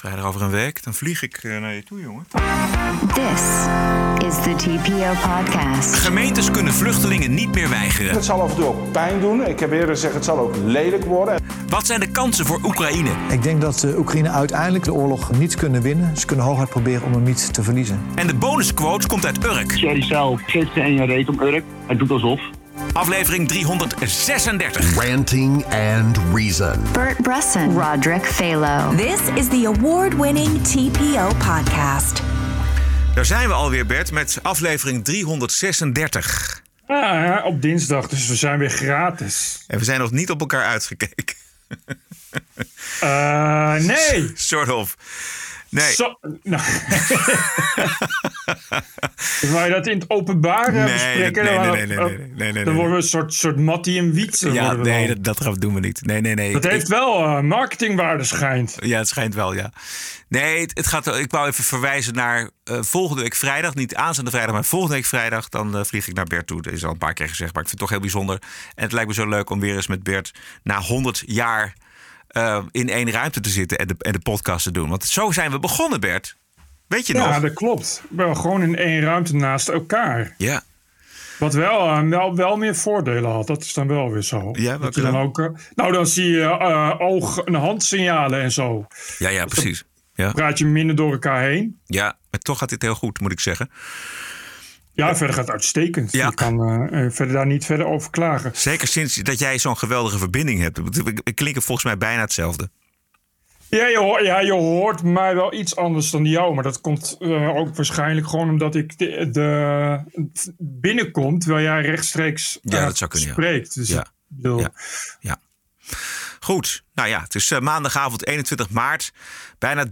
Vrijdag over een week, dan vlieg ik eh, naar je toe, jongen. This is the TPO podcast. Gemeentes kunnen vluchtelingen niet meer weigeren. Het zal af en toe ook pijn doen. Ik heb eerder gezegd, het zal ook lelijk worden. Wat zijn de kansen voor Oekraïne? Ik denk dat uh, Oekraïne uiteindelijk de oorlog niet kunnen winnen. Ze kunnen hooguit proberen om hem niet te verliezen. En de bonusquote komt uit Urk. Jerry zelf ze en je reet om Urk. Hij doet alsof. Aflevering 336. Ranting and Reason. Bert Bresson, Roderick Phalo. This is the award-winning TPO podcast. Daar zijn we alweer, Bert, met aflevering 336. Ja, ja, op dinsdag, dus we zijn weer gratis. En we zijn nog niet op elkaar uitgekeken. Uh, nee. Sort of. Nee. Zo, nou. Waar je dat in het openbaar Nee, bespreken? nee, dan- nee, nee, nee, nee, nee, nee, Dan worden we een soort, soort Mattie en Wietse. Ja, worden we nee, dat, dat doen we niet. Nee, nee, nee. dat Ik- heeft wel eh, marketingwaarde, schijnt. Ja, het schijnt wel, ja. Nee, het, het gaat, ik wou even verwijzen naar eh, volgende week vrijdag. Niet aanstaande vrijdag, maar volgende week vrijdag. Dan eh, vlieg ik naar Bert toe. Dat is al een paar keer gezegd, maar ik vind het toch heel bijzonder. En het lijkt me zo leuk om weer eens met Bert na 100 jaar eh, in één ruimte te zitten en de, en de podcast te doen. Want zo zijn we begonnen, Bert. Weet je Ja, nog? dat klopt. Wel gewoon in één ruimte naast elkaar. Ja. Wat wel, eh, wel, wel meer voordelen had. Dat is dan wel weer zo. Ja, dat welke je dan ook. eh, nou, dan zie je eh, oog- en handsignalen en zo. Ja, ja, precies. Ja. Praat je minder door elkaar heen. ja, maar toch gaat dit heel goed, moet ik zeggen. Ja, verder gaat het uitstekend. Ja. Je kan eh, eh, verder daar niet verder over klagen. Zeker sinds dat jij zo'n geweldige verbinding hebt. We klinken volgens mij bijna hetzelfde. Ja je, hoort, ja, je hoort mij wel iets anders dan jou. Maar dat komt eh, ook waarschijnlijk gewoon omdat ik de, de binnenkom terwijl jij rechtstreeks Ja, dat zou kunnen, spreekt. Dus Ja. ik bedoel, Ja. Ja. Goed, nou ja, het is eh, maandagavond 21 maart. Bijna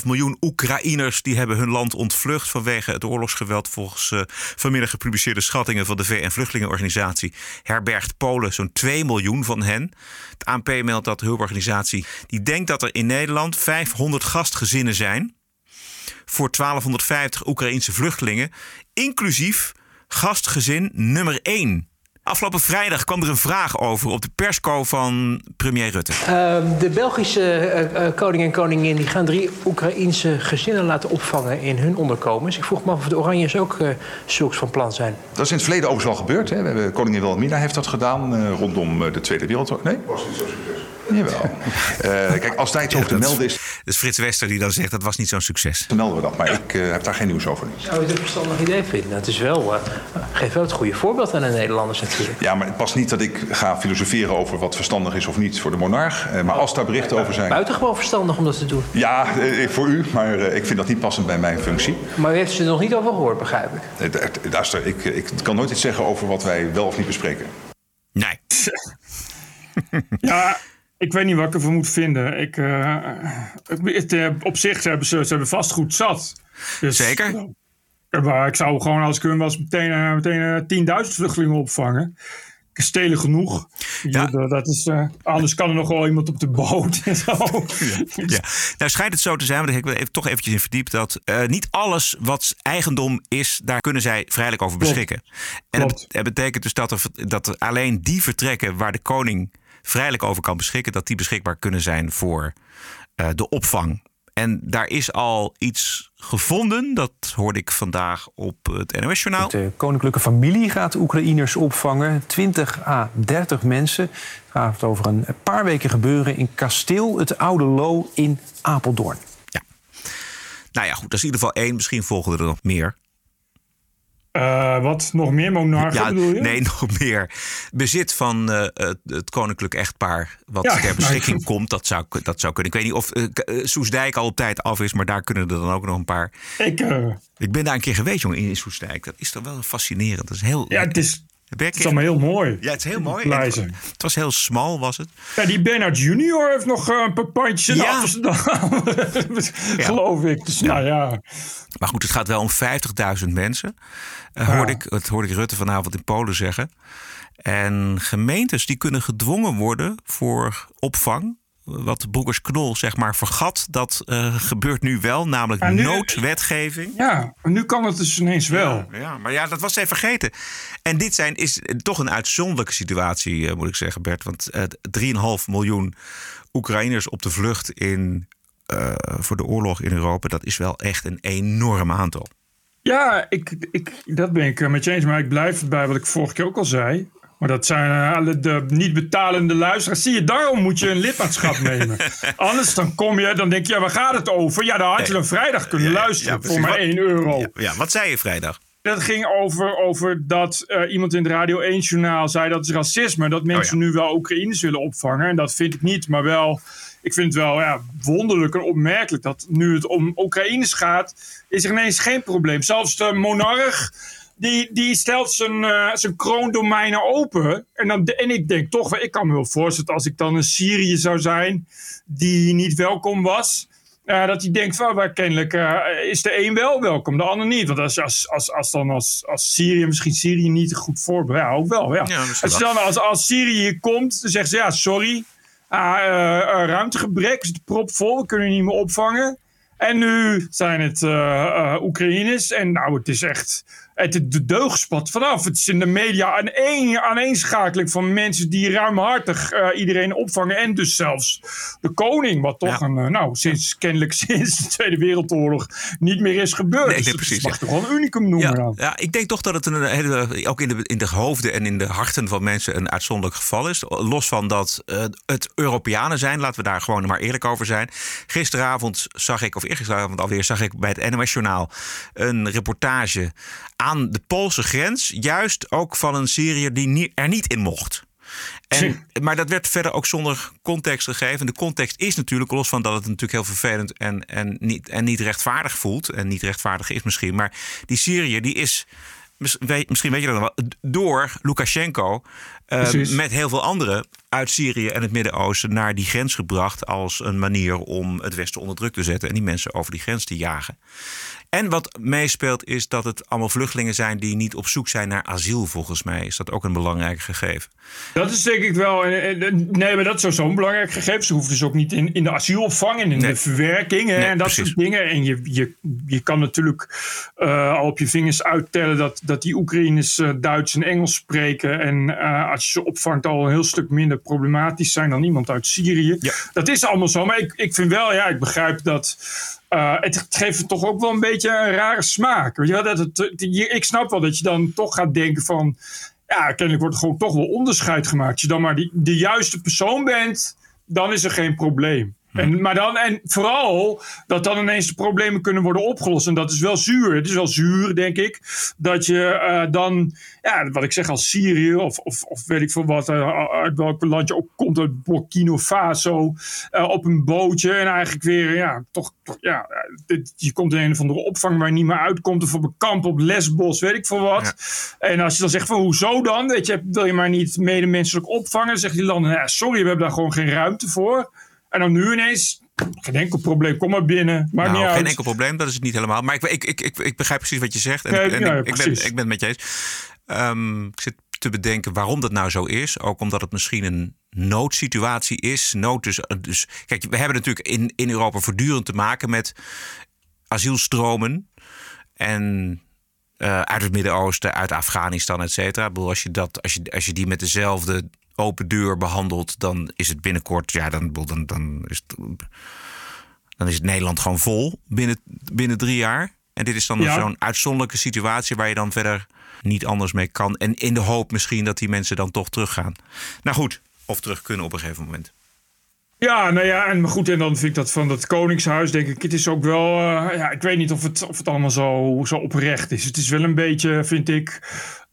3,5 miljoen Oekraïners die hebben hun land ontvlucht vanwege het oorlogsgeweld. Volgens eh, vanmiddag gepubliceerde schattingen van de VN-vluchtelingenorganisatie herbergt Polen zo'n 2 miljoen van hen. Het ANP meldt dat de hulporganisatie die denkt dat er in Nederland 500 gastgezinnen zijn voor 1250 Oekraïense vluchtelingen, inclusief gastgezin nummer 1. Afgelopen vrijdag kwam er een vraag over op de persco van premier Rutte. Ehm, de Belgische eh, eh, koning en koningin die gaan drie Oekraïense gezinnen laten opvangen in hun onderkomens. Ik vroeg me af of de Oranjes ook eh, zulks van plan zijn. Dat is in het verleden overigens al gebeurd. Hè. We hebben, koningin Wilhelmina heeft dat gedaan eh, rondom eh, de Tweede Wereldoorlog. Nee? Was niet zo succes. Jawel. Eh, kijk, als tijd over te melden is, Dus Frits Wester die dan zegt dat was niet zo'n succes. dan melden we dat. Maar ik eh, heb daar geen nieuws over. Zou je het een verstandig idee vinden? Het is wel, eh, geeft wel het goede voorbeeld aan de Nederlanders natuurlijk. Ja, maar het past niet dat ik ga filosoferen over wat verstandig is of niet voor de monarch. Eh, maar als daar berichten over zijn... Buitengewoon verstandig om dat te doen. Ja, voor u, maar eh, ik vind dat niet passend bij mijn functie. Maar u heeft ze er nog niet over gehoord, begrijp ik. Daar- Luister, ik, ik kan nooit iets zeggen over wat wij wel of niet bespreken. Nee. Ja, ik weet niet wat ik ervan moet vinden. Ik, eh, het, eh, op zich hebben ze, ze hebben vast goed zat. Dus, Zeker. eh, maar ik zou gewoon als ik hun was meteen, meteen eh, 10.000 vluchtelingen opvangen. Kastelen genoeg. Ja. Ja. Dat is, anders kan er nog wel iemand op de boot en zo. Ja. Nou schijnt het zo te zijn, want ik heb er even, toch eventjes in verdiept... dat niet alles wat eigendom is, daar kunnen zij vrijelijk over Klopt. beschikken. En Klopt. dat betekent dus dat, er, dat er alleen die vertrekken waar de koning vrijelijk over kan beschikken... dat die beschikbaar kunnen zijn voor eh, de opvang. En daar is al iets gevonden, dat hoorde ik vandaag op het NOS-journaal. De koninklijke familie gaat Oekraïners opvangen. 20 à 30 mensen. Het gaat over een paar weken gebeuren in Kasteel het Oude Loo in Apeldoorn. Nou ja, goed, dat is in ieder geval één. Misschien volgen er nog meer. Eh, wat, nog meer monarchen Ja, bedoel je? nee, nog meer. Bezit van eh, het, het koninklijk echtpaar wat Ja, ter beschikking maar- komt, dat zou, dat zou kunnen. Ik weet niet of eh, Soesdijk al op tijd af is, maar daar kunnen er dan ook nog een paar. Ik, Ik ben daar een keer geweest, jongen, in Soesdijk. Dat is toch wel fascinerend. Dat is heel. ja, het is, Het is allemaal heel mooi. Ja, het is heel mooi. Zijn. Het was heel smal, was het. Ja, die Bernard Junior heeft nog eh, een paar pandjes in Ja. Amsterdam. Geloof ik. Dus nou ja. Maar goed, het gaat wel om 50.000 mensen. Eh, hoorde ik, dat hoorde ik Rutte vanavond in Polen zeggen. En gemeentes die kunnen gedwongen worden voor opvang. Wat Broekers Knol zeg maar vergat, dat eh, gebeurt nu wel. Namelijk nu- noodwetgeving. Ja, nu kan het dus ineens wel. Ja, maar ja, dat was hij vergeten. En dit zijn, is toch een uitzonderlijke situatie, eh, moet ik zeggen, Bert. Want eh 3,5 miljoen Oekraïners op de vlucht in voor de oorlog in Europa, dat is wel echt een enorm aantal. Ja, ik, ik, dat ben ik met je eens. Maar ik blijf bij wat ik vorige keer ook al zei. Maar dat zijn uh, de niet betalende luisteraars. Zie je, daarom moet je een lidmaatschap nemen. Anders dan kom je, dan denk je, ja, waar gaat het over? Ja, dan had je dan vrijdag kunnen luisteren voor maar wat- 1 euro. Ja, wat zei je vrijdag? Dat ging over, over dat eh, iemand in het Radio 1-journaal zei dat is racisme. Dat mensen nu wel Oekraïners willen opvangen. En dat vind ik niet, maar wel... Ik vind het wel ja, wonderlijk en opmerkelijk dat nu het om Oekraïners gaat... is er ineens geen probleem. Zelfs de monarch, die, die stelt zijn, eh, zijn kroondomeinen open. En, dan, en ik denk toch, ik kan me wel voorstellen als ik dan een Syrië zou zijn... die niet welkom was... Uh, dat hij denkt van, kennelijk uh, is de een wel welkom, de ander niet. Want als, als, als, als dan als, als Syrië, misschien Syrië niet goed voorbereid, ja, ook wel. Ja. Als, dan, als, als Syrië hier komt, dan zeggen ze ja, sorry, uh, ruimtegebrek, is het propvol, we kunnen niet meer opvangen. En nu zijn het uh, Oekraïners. En nou, het is echt. Het, de spat vanaf. Het is in de media een een, aaneenschakeling van mensen die ruimhartig uh, iedereen opvangen. En dus zelfs de koning, wat toch Ja. een, uh, nou, sinds, kennelijk sinds de Tweede Wereldoorlog niet meer is gebeurd. Nee, dus nee, dat precies, mag ja. toch wel een unicum noemen Ja, dan. ja, ik denk toch dat het een hele, ook in de, in de hoofden en in de harten van mensen een uitzonderlijk geval is. Los van dat eh, het Europeanen zijn, laten we daar gewoon maar eerlijk over zijn. Gisteravond zag ik, of eergisteravond alweer, zag ik bij het NOS Journaal een reportage aan de Poolse grens. Juist ook van een Syriër die er niet in mocht. En, maar dat werd verder ook zonder context gegeven. De context is natuurlijk, los van dat het natuurlijk heel vervelend en, en, niet, en niet rechtvaardig voelt. En niet rechtvaardig is misschien. Maar die Syriër, die is, misschien weet je dat nog wel, door Lukashenko eh, met heel veel anderen uit Syrië en het Midden-Oosten naar die grens gebracht. Als een manier om het Westen onder druk te zetten en die mensen over die grens te jagen. En wat meespeelt is dat het allemaal vluchtelingen zijn die niet op zoek zijn naar asiel. Volgens mij is dat ook een belangrijk gegeven. Dat is denk ik wel. Nee, maar dat is sowieso een belangrijk gegeven. Ze hoeft dus ook niet in, in de asielopvang en in Nee. de verwerking Nee, en dat precies. soort dingen. En je, je, je kan natuurlijk eh, al op je vingers uittellen dat, dat die Oekraïners eh, Duits en Engels spreken. En eh, als je ze opvangt, al een heel stuk minder problematisch zijn dan iemand uit Syrië. Ja. Dat is allemaal zo. Maar ik, ik vind wel, ja, ik begrijp dat. Eh, het, geeft toch ook wel een beetje een rare smaak. Dat het, je- ik snap wel dat je dan toch gaat denken van. Ja, kennelijk wordt er gewoon toch wel onderscheid gemaakt. Als je dan maar die, de juiste persoon bent, dan is er geen probleem. En, maar dan, en vooral dat dan ineens de problemen kunnen worden opgelost. En dat is wel zuur. Het is wel zuur, denk ik. Dat je eh, dan, ja, wat ik zeg, als Syrië of, of, of weet ik veel wat, eh, uit welk land je ook komt, uit Burkina Faso, eh, op een bootje. En eigenlijk weer, ja, toch, toch ja, dit- je komt in een of andere opvang waar je niet meer uitkomt. Of op een kamp op Lesbos, weet ik veel wat. En als je dan zegt van, hoezo dan? Weet je, wil je maar niet medemenselijk opvangen? Dan zeggen die landen, ja, sorry, we hebben daar gewoon geen ruimte voor. En dan nu ineens, geen enkel probleem, kom maar binnen. Maakt nou, niet uit. geen enkel probleem, dat is het niet helemaal. Maar ik, ik, ik, ik, ik begrijp precies wat je zegt. En, Ja, ik- en ja, ik, ik, ben, ik ben het met je eens. Ehm, ik zit te bedenken waarom dat nou zo is. Ook omdat het misschien een noodsituatie is. Nood dus, dus, kijk, we hebben natuurlijk in, in Europa voortdurend te maken met asielstromen. En eh, uit het Midden-Oosten, uit Afghanistan, et cetera. Als je, dat, als, je, als je die met dezelfde open deur behandelt, dan is het binnenkort, ja, dan, dan, dan, is, het, dan is het Nederland gewoon vol binnen, binnen drie jaar. En dit is dan Ja. zo'n uitzonderlijke situatie waar je dan verder niet anders mee kan. En in de hoop misschien dat die mensen dan toch teruggaan. Nou goed, of terug kunnen op een gegeven moment. Ja, nou ja, en maar goed, en dan vind ik dat van dat Koningshuis, denk ik, het is ook wel, eh, ja, ik weet niet of het, of het allemaal zo, zo oprecht is. Het is wel een beetje, vind ik,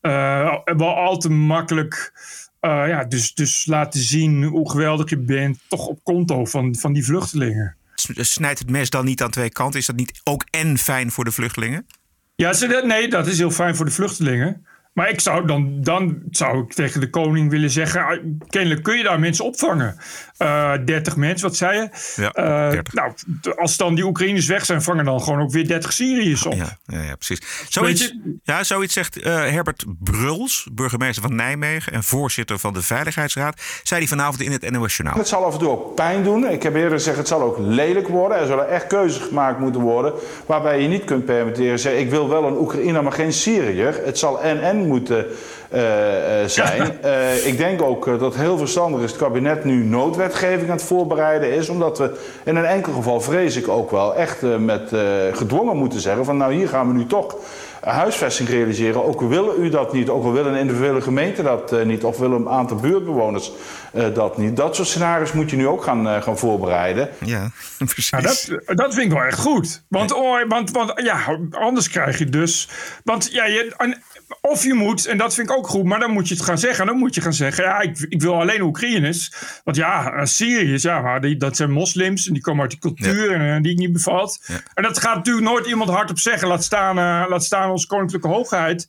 eh, wel al te makkelijk, eh, ja, dus, dus laten zien hoe geweldig je bent, toch op konto van, van die vluchtelingen. Snijdt het mes dan niet aan twee kanten? Is dat niet ook en fijn voor de vluchtelingen? Ja, nee, dat is heel fijn voor de vluchtelingen. Maar ik zou dan, dan zou ik tegen de koning willen zeggen: ah, kennelijk kun je daar mensen opvangen. Eh 30 mensen, wat zei je? Ja, Eh, 30. nou, d- als dan die Oekraïners weg zijn, vangen dan gewoon ook weer 30 Syriërs op. Ja, ja, ja precies. Zoiets, je- ja, zoiets zegt eh, Herbert Bruls, burgemeester van Nijmegen en voorzitter van de Veiligheidsraad. Zei hij vanavond in het NOS Journaal. Het zal af en toe ook pijn doen. Ik heb eerder gezegd, het zal ook lelijk worden. Er zullen echt keuzes gemaakt moeten worden. Waarbij je niet kunt permitteren zeggen, ik wil wel een Oekraïner, maar geen Syriër. Het zal en-en hen moeten eh, eh, zijn. Eh, ik denk ook dat het heel verstandig is dat het kabinet nu noodwetgeving aan het voorbereiden is. Omdat we in een enkel geval, vrees ik ook wel, echt eh, met eh, gedwongen moeten zeggen van nou hier gaan we nu toch huisvesting realiseren. Ook al willen u dat niet, ook al willen een individuele gemeente dat eh, niet, of willen een aantal buurtbewoners eh, dat niet. Dat soort scenario's moet je nu ook gaan, eh, gaan voorbereiden. Ja, precies. Nou, dat, dat vind ik wel echt goed. Want, oh, want, want ja, anders krijg je dus. Want ja, je, en- of je moet, en dat vind ik ook goed, maar dan moet je het gaan zeggen. Dan moet je gaan zeggen: ja, ik, ik wil alleen Oekraïners. Want ja, eh, Syriërs, ja, maar die, dat zijn moslims en die komen uit die cultuur en, eh, die ik niet bevalt. En dat gaat natuurlijk nooit iemand hardop zeggen. Laat staan, eh, laat staan onze koninklijke hoogheid.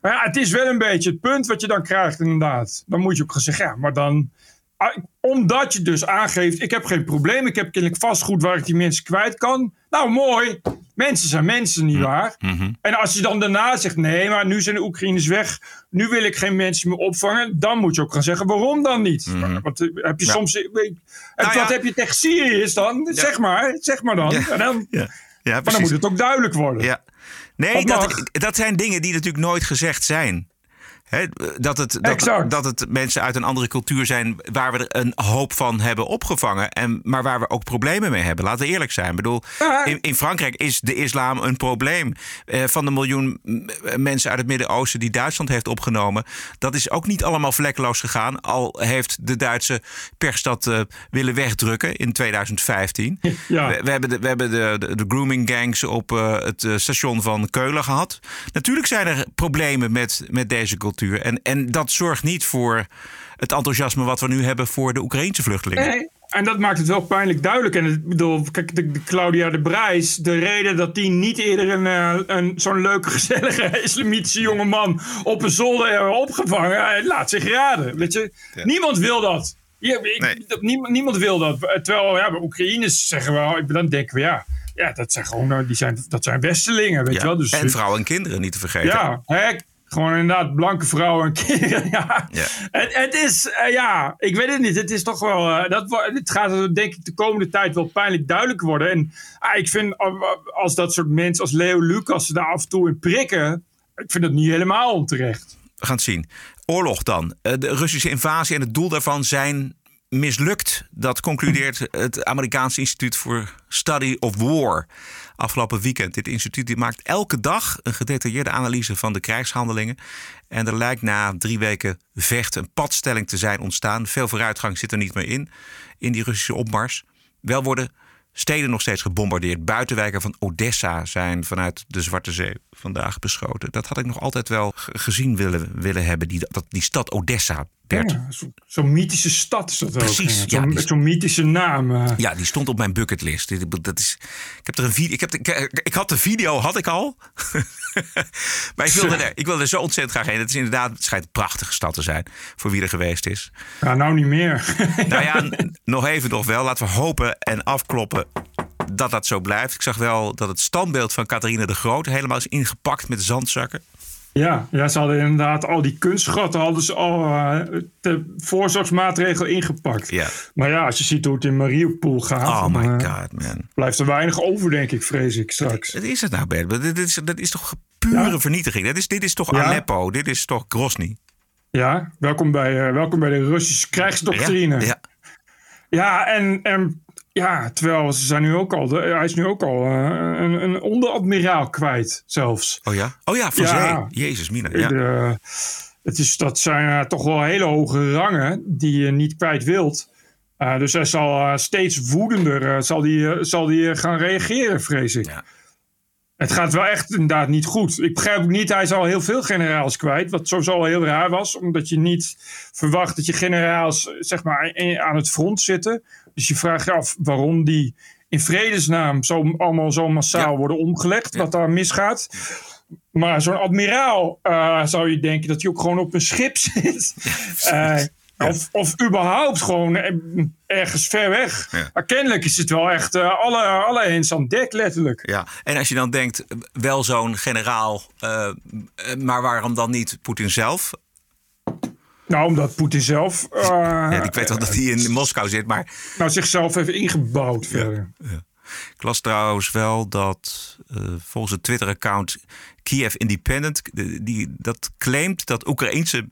Maar ja, het is wel een beetje het punt wat je dan krijgt, inderdaad. Dan moet je ook gaan zeggen: ja, maar dan. Ah, Omdat je dus aangeeft, ik heb geen probleem. Ik heb kennelijk vastgoed waar ik die mensen kwijt kan. Nou, mooi. Mensen zijn mensen, nietwaar? En als je dan daarna zegt, nee, maar nu zijn de Oekraïners weg. Nu wil ik geen mensen meer opvangen. Dan moet je ook gaan zeggen, waarom dan niet? Want eh, heb je Ja. soms... En Nou wat ja. heb je tegen Syriërs dan? Zeg maar, zeg maar dan. Ja. En dan Ja, ja maar dan moet het ook duidelijk worden. Ja. Nee, Dat dat zijn dingen die natuurlijk nooit gezegd zijn. Dat, het, dat, het mensen uit een andere cultuur zijn waar we er een hoop van hebben opgevangen. En, maar waar we ook problemen mee hebben. Laten we eerlijk zijn. Ik bedoel, in, in Frankrijk is de islam een probleem. Eh, van de miljoen mm, mensen uit het Midden-Oosten die Duitsland heeft opgenomen. Dat is ook niet allemaal vlekkeloos gegaan. Al heeft de Duitse pers dat eh, willen wegdrukken in 2015. Ja. We, we hebben, de, we hebben de, de, de grooming gangs op eh, het eh, station van Keulen gehad. Natuurlijk zijn er problemen met, met deze cultuur. En, en dat zorgt niet voor het enthousiasme wat we nu hebben voor de Oekraïnse vluchtelingen. Nee, en dat maakt het wel pijnlijk duidelijk. En ik bedoel, kijk, de, de Claudia de Brijs, de reden dat die niet eerder een, eh, een, zo'n leuke, gezellige islamitische jongeman op een zolder hebben opgevangen, hij laat zich raden. Weet je, niemand wil dat. Ja, ik- Nee. dat- niemand, niemand wil dat. Terwijl, ja, bij Oekraïners zeggen we, dan denken we, ja, ja dat zijn gewoon, eh, die zijn, dat zijn Westelingen, weet Ja, je wel. Dus, en vrouwen en kinderen niet te vergeten. ja, hè, gewoon inderdaad blanke vrouwen en kinderen. Ja. Ja. Het, het is, eh, ja, ik weet het niet. Het is toch wel, eh, dat, het gaat denk ik de komende tijd wel pijnlijk duidelijk worden. En ah, ik vind eh, als dat soort mensen als Leo Lucas daar af en toe in prikken, ik vind dat niet helemaal onterecht. We gaan het zien. Oorlog dan. De Russische invasie en het doel daarvan zijn mislukt. Dat concludeert het Amerikaanse Instituut voor Study of War afgelopen weekend. Dit instituut maakt elke dag een gedetailleerde analyse van de krijgshandelingen. En er lijkt na drie weken vechten een padstelling te zijn ontstaan. Veel vooruitgang zit er niet meer in, in die Russische opmars. Wel worden steden nog steeds gebombardeerd. Buitenwijken van Odessa zijn vanuit de Zwarte Zee vandaag beschoten. Dat had ik nog altijd wel gezien willen, willen hebben, die, dat, die stad Odessa, Ja, zo- Zo'n mythische stad is dat Precies, ook. ja, Zo'n zo'n mythische naam. eh. Ja, die stond op mijn bucketlist. Dat is, ik, heb er een video, ik, heb ik, ik had de video, had ik al. maar ik wilde, er, ik wilde er zo ontzettend graag heen. Het is inderdaad, het schijnt een prachtige stad te zijn voor wie er geweest is. Ja, nou niet meer. Nou ja, nog even nog wel. Laten we hopen en afkloppen dat dat zo blijft. Ik zag wel dat het standbeeld van Catharina de Groot helemaal is ingepakt met zandzakken. Ja, ja, ze hadden inderdaad al die kunstschatten hadden ze al eh, de voorzorgsmaatregel ingepakt. Maar ja, als je ziet hoe het in Mariupol gaat, Oh dan, my eh, god, man. blijft er weinig over, denk ik, vrees ik straks. Wat is het nou, Bert? Dit is, dat is toch pure Ja. vernietiging? Dat is, dit is toch Ja. Aleppo? Dit is toch Grozny? Ja, welkom bij, eh, welkom bij de Russische krijgsdoctrine. Ja, Ja, ja. en, en ja, terwijl ze zijn nu ook al, de- hij is nu ook al eh, een, een onderadmiraal kwijt, zelfs. Oh ja? Oh ja, van Ja. zee. Jezus, Mina. Ja. De- het is, dat zijn eh, toch wel hele hoge rangen die je niet kwijt wilt. Eh, dus hij zal steeds woedender zal die, zal die, gaan reageren, vrees ik. Ja. Het gaat wel echt inderdaad niet goed. Ik begrijp ook niet, hij is al heel veel generaals kwijt. Wat sowieso al heel raar was, omdat je niet verwacht dat je generaals zeg maar, aan het front zitten. Dus je vraagt je af waarom die in vredesnaam zo, allemaal zo massaal Ja. worden omgelegd. Wat daar misgaat. Maar zo'n admiraal eh, zou je denken dat hij ook gewoon op een schip zit. Of, of überhaupt gewoon eh, ergens ver weg. Ja. Maar kennelijk is het wel echt eh, alle, alle hens aan dek, letterlijk. Ja, en als je dan denkt, wel zo'n generaal, eh, maar waarom dan niet Poetin zelf? Nou, omdat Poetin zelf Ja, ik weet wel dat hij in Moskou zit, maar nou, zichzelf heeft ingebouwd verder. Ik las trouwens wel dat volgens het Twitter-account Kiev Independent... de- die, dat claimt dat Oekraïense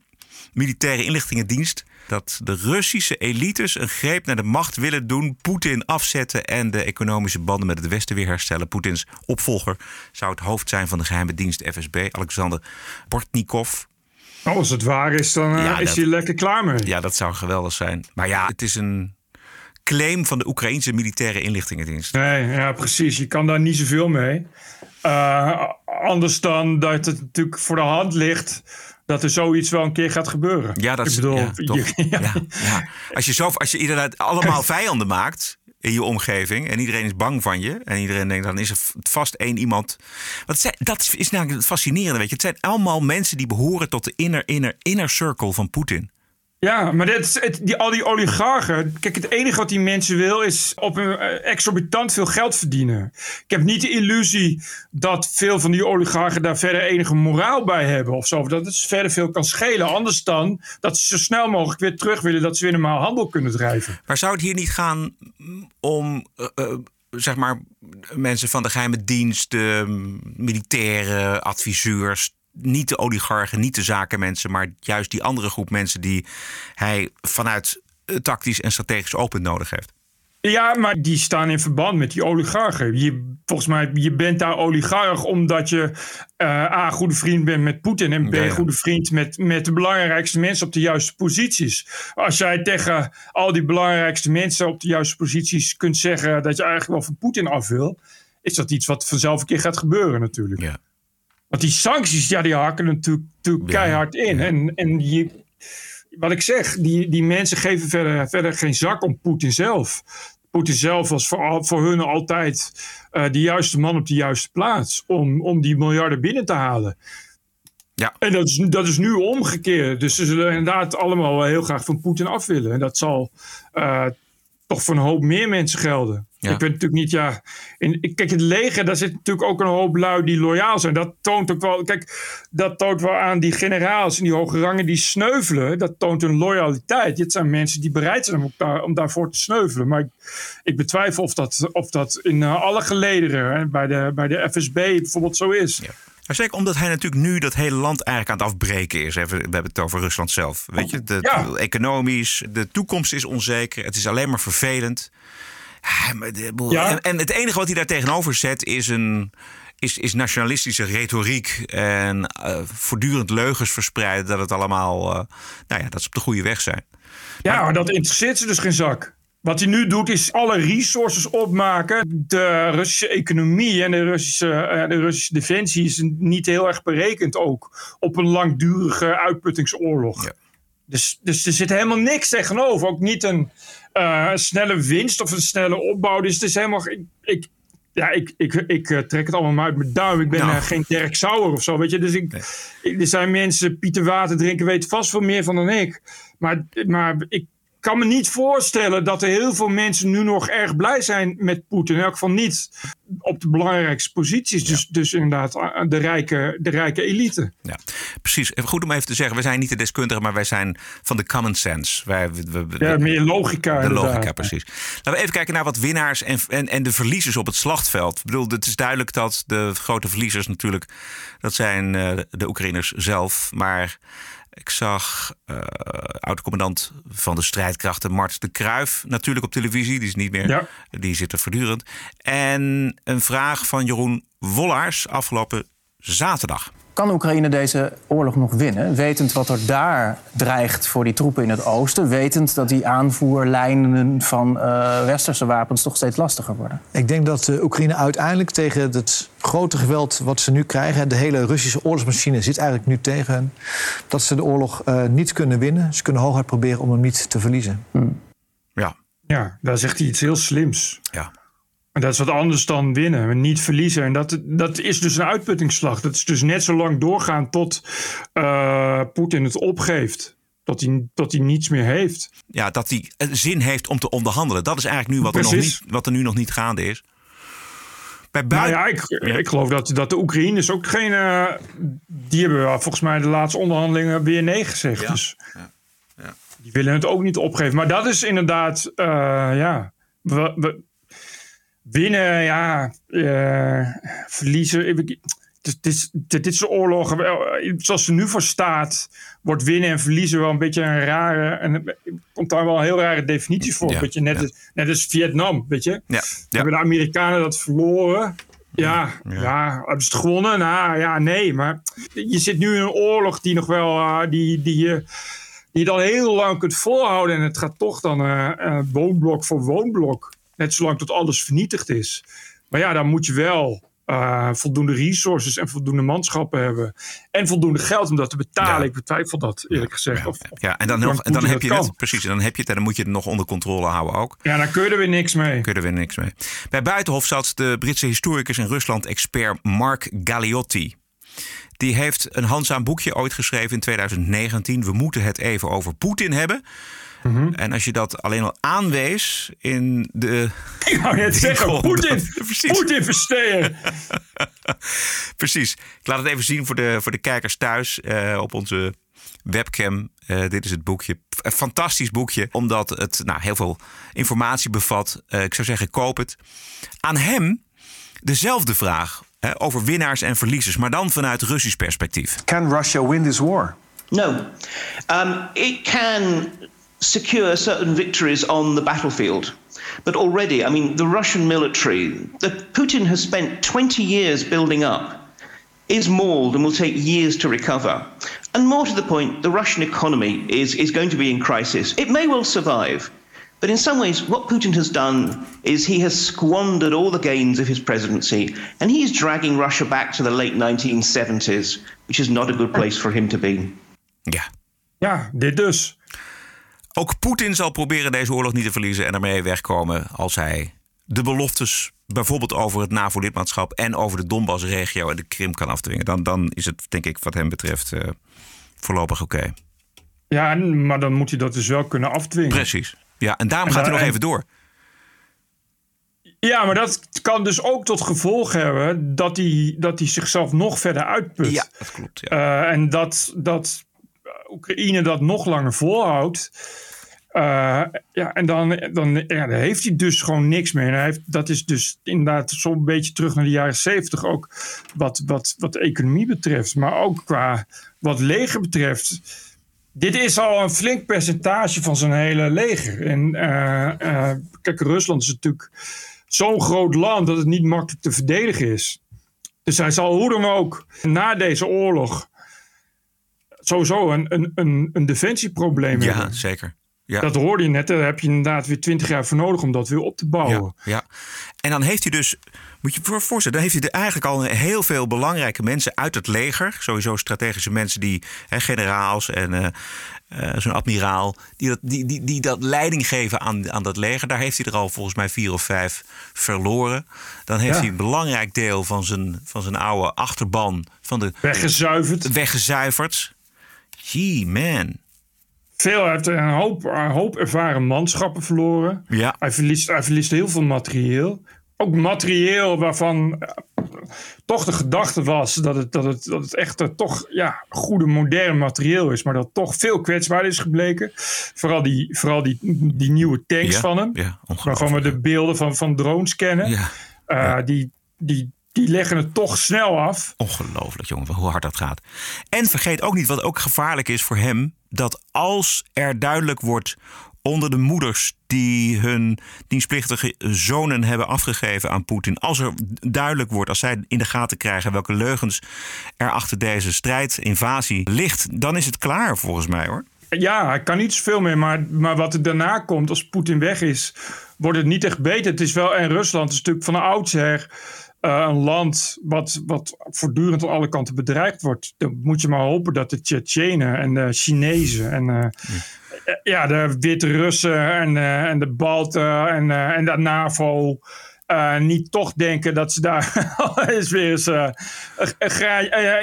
militaire inlichtingendienst... dat de Russische elites een greep naar de macht willen doen... Poetin afzetten en de economische banden met het Westen weer herstellen. Poetins opvolger zou het hoofd zijn van de geheime dienst FSB, Alexander Bortnikov... Oh, Als het waar is, dan eh, Ja, is hij lekker klaar mee. Ja, dat zou geweldig zijn. Maar ja, het is een claim van de Oekraïnse militaire inlichtingendienst. Nee, ja, precies. Je kan daar niet zoveel mee. Eh, anders dan dat het natuurlijk voor de hand ligt dat er zoiets wel een keer gaat gebeuren. Ja, dat is bedoel, ja, je- ja. Ja, ja. Als, je zo, als je inderdaad allemaal vijanden maakt in je omgeving en iedereen is bang van je en iedereen denkt dan is er vast één iemand. Want het zijn, dat is namelijk het fascinerende, weet je. Het zijn allemaal mensen die behoren tot de inner, inner, inner circle van Poetin. Ja, maar is- het, die, al die oligarchen. Kijk, het enige wat die mensen wil is op een eh, exorbitant veel geld verdienen. Ik heb niet de illusie dat veel van die oligarchen daar verder enige moraal bij hebben of zo. Dat het verder veel kan schelen. Anders dan dat ze zo snel mogelijk weer terug willen dat ze weer normaal handel kunnen drijven. Maar zou het hier niet gaan om, eh, eh, zeg maar, mensen van de geheime dienst, militaire adviseurs, niet de oligarchen, niet de zakenmensen, maar juist die andere groep mensen die hij vanuit tactisch en strategisch open nodig heeft? Ja, maar die staan in verband met die oligarchen. Je, volgens mij, je bent daar oligarch omdat je eh, A, goede vriend bent met Poetin... en B, Ja, ja. goede vriend met, met de belangrijkste mensen op de juiste posities. Als jij tegen al die belangrijkste mensen op de juiste posities kunt zeggen... dat je eigenlijk wel van Poetin af wil... is dat iets wat vanzelf een keer gaat gebeuren natuurlijk. Ja. Want die sancties, ja, die hakken natuurlijk, natuurlijk Ja, keihard in. En, en je, wat ik zeg, die, die mensen geven verder, verder geen zak om Poetin zelf. Poetin zelf was voor, voor hun altijd eh, de juiste man op de juiste plaats. Om, om die miljarden binnen te halen. Ja. En dat is, dat is nu omgekeerd. Dus ze zullen inderdaad allemaal heel graag van Poetin af willen. En dat zal eh, toch voor een hoop meer mensen gelden. Ja. Ik weet natuurlijk niet, ja. In, kijk, het leger, daar zit natuurlijk ook een hoop lui die loyaal zijn. Dat toont ook wel, kijk, dat toont wel aan die generaals en die hoge rangen die sneuvelen. Dat toont hun loyaliteit. Dit zijn mensen die bereid zijn om, daar, om daarvoor te sneuvelen. Maar ik, ik betwijfel of dat, of dat in eh, alle gelederen, hè, bij, de, bij de FSB bijvoorbeeld zo is. Maar zeker omdat hij natuurlijk nu dat hele land eigenlijk aan het afbreken is. We hebben het over Rusland zelf. Weet je, de, Ja. economisch, de toekomst is onzeker. Het is alleen maar vervelend. Ja, Ja. En, en het enige wat hij daar tegenover zet is een. Is, is nationalistische retoriek en eh, voortdurend leugens verspreiden dat het allemaal, eh, nou ja, dat ze op de goede weg zijn. Ja, maar dat interesseert ze dus geen zak. Wat hij nu doet is alle resources opmaken. De Russische economie en de Russische, eh, de Russische defensie is niet heel erg berekend ook op een langdurige uitputtingsoorlog. Ja. Dus, dus er zit helemaal niks tegenover. Ook niet een eh, snelle winst of een snelle opbouw. Dus het is helemaal. Ik, ik, ja, ik, ik, ik eh, trek het allemaal maar uit mijn duim. Ik ben Nou. eh, geen Dirk Sauer of zo. Weet je? Dus ik, ik- er zijn mensen, Pieter Water drinken, weten vast veel meer van dan ik. Maar, maar ik kan me niet voorstellen dat er heel veel mensen nu nog erg blij zijn met Poetin. In elk geval niet op de belangrijkste posities. Dus, dus inderdaad eh, de rijke, de rijke elite. Ja, precies. Goed om even te zeggen, we zijn niet de deskundigen, maar wij zijn van de common sense. Wij, we, we- we- Ja, meer logica. De inderdaad. logica, precies. Laten we even kijken naar wat winnaars en, en, en de verliezers op het slagveld. Ik bedoel, het is duidelijk dat de grote verliezers natuurlijk... dat zijn eh, de Oekraïners zelf. Maar ik zag eh oud-commandant van de strijdkrachten Mart de Kruif natuurlijk op televisie. Die is niet meer, Ja. die zit er voortdurend. En een vraag van Jeroen Wollaars afgelopen zaterdag. Kan Oekraïne deze oorlog nog winnen? Wetend wat er daar dreigt voor die troepen in het oosten. Wetend dat die aanvoerlijnen van eh, westerse wapens toch steeds lastiger worden. Ik denk dat eh, Oekraïne uiteindelijk tegen het grote geweld wat ze nu krijgen... de hele Russische oorlogsmachine zit eigenlijk nu tegen hen... dat ze de oorlog eh, niet kunnen winnen. Ze kunnen hooguit proberen om hem niet te verliezen. Ja, Ja, daar zegt hij iets heel slims. ja. En dat is wat anders dan winnen, niet verliezen. En dat, dat is dus een uitputtingsslag. Dat is dus net zo lang doorgaan tot eh, Poetin het opgeeft. Tot hij, hij niets meer heeft. ja, dat hij zin heeft om te onderhandelen. Dat is eigenlijk nu wat er, nog niet, wat er nu nog niet gaande is. Bij Nou buiten... ja, ik, ik geloof dat, dat de Oekraïners ook geen... eh, die hebben wel volgens mij de laatste onderhandelingen weer nee gezegd. Ja, Dus ja, ja. die willen het ook niet opgeven. Maar dat is inderdaad... eh, ja, we, we- Winnen, ja. eh, verliezen. is, dit is de oorlog. eh, Zoals ze nu voor staat, wordt winnen en verliezen wel een beetje een rare. En komt daar wel een heel rare definitie voor. Ja, weet je, net, als, net als Vietnam, weet je. Ja, Hebben de Amerikanen dat verloren? Ja, ja. hebben ze het gewonnen? Nou ja, nee. Maar je zit nu in een oorlog die nog wel. eh, die, die, je die je dan heel lang kunt volhouden. En het gaat toch dan woonblok voor woonblok. Net zolang tot alles vernietigd is. Maar ja, dan moet je wel eh, voldoende resources en voldoende manschappen hebben. En voldoende geld om dat te betalen. Ik betwijfel dat, eerlijk gezegd. Of, Ja, en dan, hoe nog, en dan heb je het, precies, en dan heb je het en dan moet je het nog onder controle houden ook. Ja, dan kun je er weer niks mee. Kun je er weer niks mee. Bij Buitenhof zat de Britse historicus en Rusland-expert Mark Galliotti. Die heeft een handzaam boekje ooit geschreven in 2019. We moeten het even over Poetin hebben. Mhm. En als je dat alleen al aanwees in de. Ik wou net zeggen, Poetin. Poetin verstehen. Precies. Ik laat het even zien voor de, voor de kijkers thuis eh, op onze webcam. Eh, dit is het boekje. Een fantastisch boekje, omdat het nou, heel veel informatie bevat. Eh, ik zou zeggen, koop het. Aan hem dezelfde vraag hè, over winnaars en verliezers, maar dan vanuit Russisch perspectief. Can Russia win this war? No. Um, it can secure certain victories on the battlefield. But already, I mean, the Russian military, that Putin has spent 20 years building up, is mauled and will take years to recover. And more to the point, the Russian economy is, is going to be in crisis. It may well survive. But in some ways, what Putin has done is he has squandered all the gains of his presidency, and he is dragging Russia back to the late 1970s, which is not a good place for him to be. Yeah. Ja, dit dus. Ook Poetin zal proberen deze oorlog niet te verliezen en ermee wegkomen als hij de beloftes bijvoorbeeld over het NAVO-lidmaatschap en over de Donbass-regio en de Krim kan afdwingen. Dan, dan is het, denk ik, wat hem betreft eh, voorlopig oké. Ja, en- maar dan moet hij dat dus wel kunnen afdwingen. Precies. Ja, en daarom En gaat hij nog en- even door. Ja, maar dat kan dus ook tot gevolg hebben dat hij, dat hij zichzelf nog verder uitput. Ja, dat klopt. Eh, en dat, dat Oekraïne dat nog langer volhoudt. Eh, ja, en dan, dan, ja, heeft hij dus gewoon niks meer. Hij dat is dus inderdaad zo'n beetje terug naar de jaren zeventig ook. Wat, wat, wat de economie betreft. Maar ook qua wat leger betreft. Dit is al een flink percentage van zijn hele leger. En eh, eh, kijk, Rusland is natuurlijk zo'n groot land dat het niet makkelijk te verdedigen is. Dus hij zal hoe dan ook na deze oorlog sowieso een, een, een, een defensieprobleem Ja, hebben. zeker. Ja. Dat hoorde je net, daar heb je inderdaad weer twintig jaar voor nodig om dat weer op te bouwen. Ja. En dan heeft hij dus, moet je je voor- voorstellen, dan heeft hij er eigenlijk al heel veel belangrijke mensen uit het leger. Sowieso strategische mensen die, hè, generaals en eh, eh, zo'n admiraal, die dat, die, die, die dat leiding geven aan, aan dat leger. Daar heeft hij er al volgens mij vier of vijf verloren. Dan heeft Ja. hij een belangrijk deel van zijn, van zijn oude achterban van de, Weggezuiverd. weggezuiverd. Gee, man. Veel, hij heeft een hoop, een hoop ervaren manschappen verloren. Ja. Hij, verliest, hij verliest heel veel materieel. Ook materieel waarvan eh, toch de gedachte was dat het, dat het, dat het echt eh, toch ja, goede modern materieel is. Maar dat toch veel kwetsbaarder is gebleken. Vooral die, vooral die, die nieuwe tanks Ja, van hem. ja, waarvan we de beelden van, van drones kennen. Ja. Eh, Die, die, die leggen het toch snel af. Ongelooflijk, jongen, hoe hard dat gaat. En vergeet ook niet wat ook gevaarlijk is voor hem: dat als er duidelijk wordt onder de moeders die hun dienstplichtige zonen hebben afgegeven aan Poetin, als er duidelijk wordt, als zij in de gaten krijgen welke leugens er achter deze strijd, invasie ligt, dan is het klaar volgens mij hoor. Ja, hij kan niet zoveel meer. Maar, maar wat er daarna komt, als Poetin weg is, wordt het niet echt beter. Het is wel, en Rusland is natuurlijk van oudsher eh, een land wat, wat voortdurend aan alle kanten bedreigd wordt. Dan moet je maar hopen dat de Tsjetsjenen en de Chinezen en eh, ja, de Wit-Russen en, eh, en de Balten en, en de NAVO. niet toch denken dat ze daar eens weer eens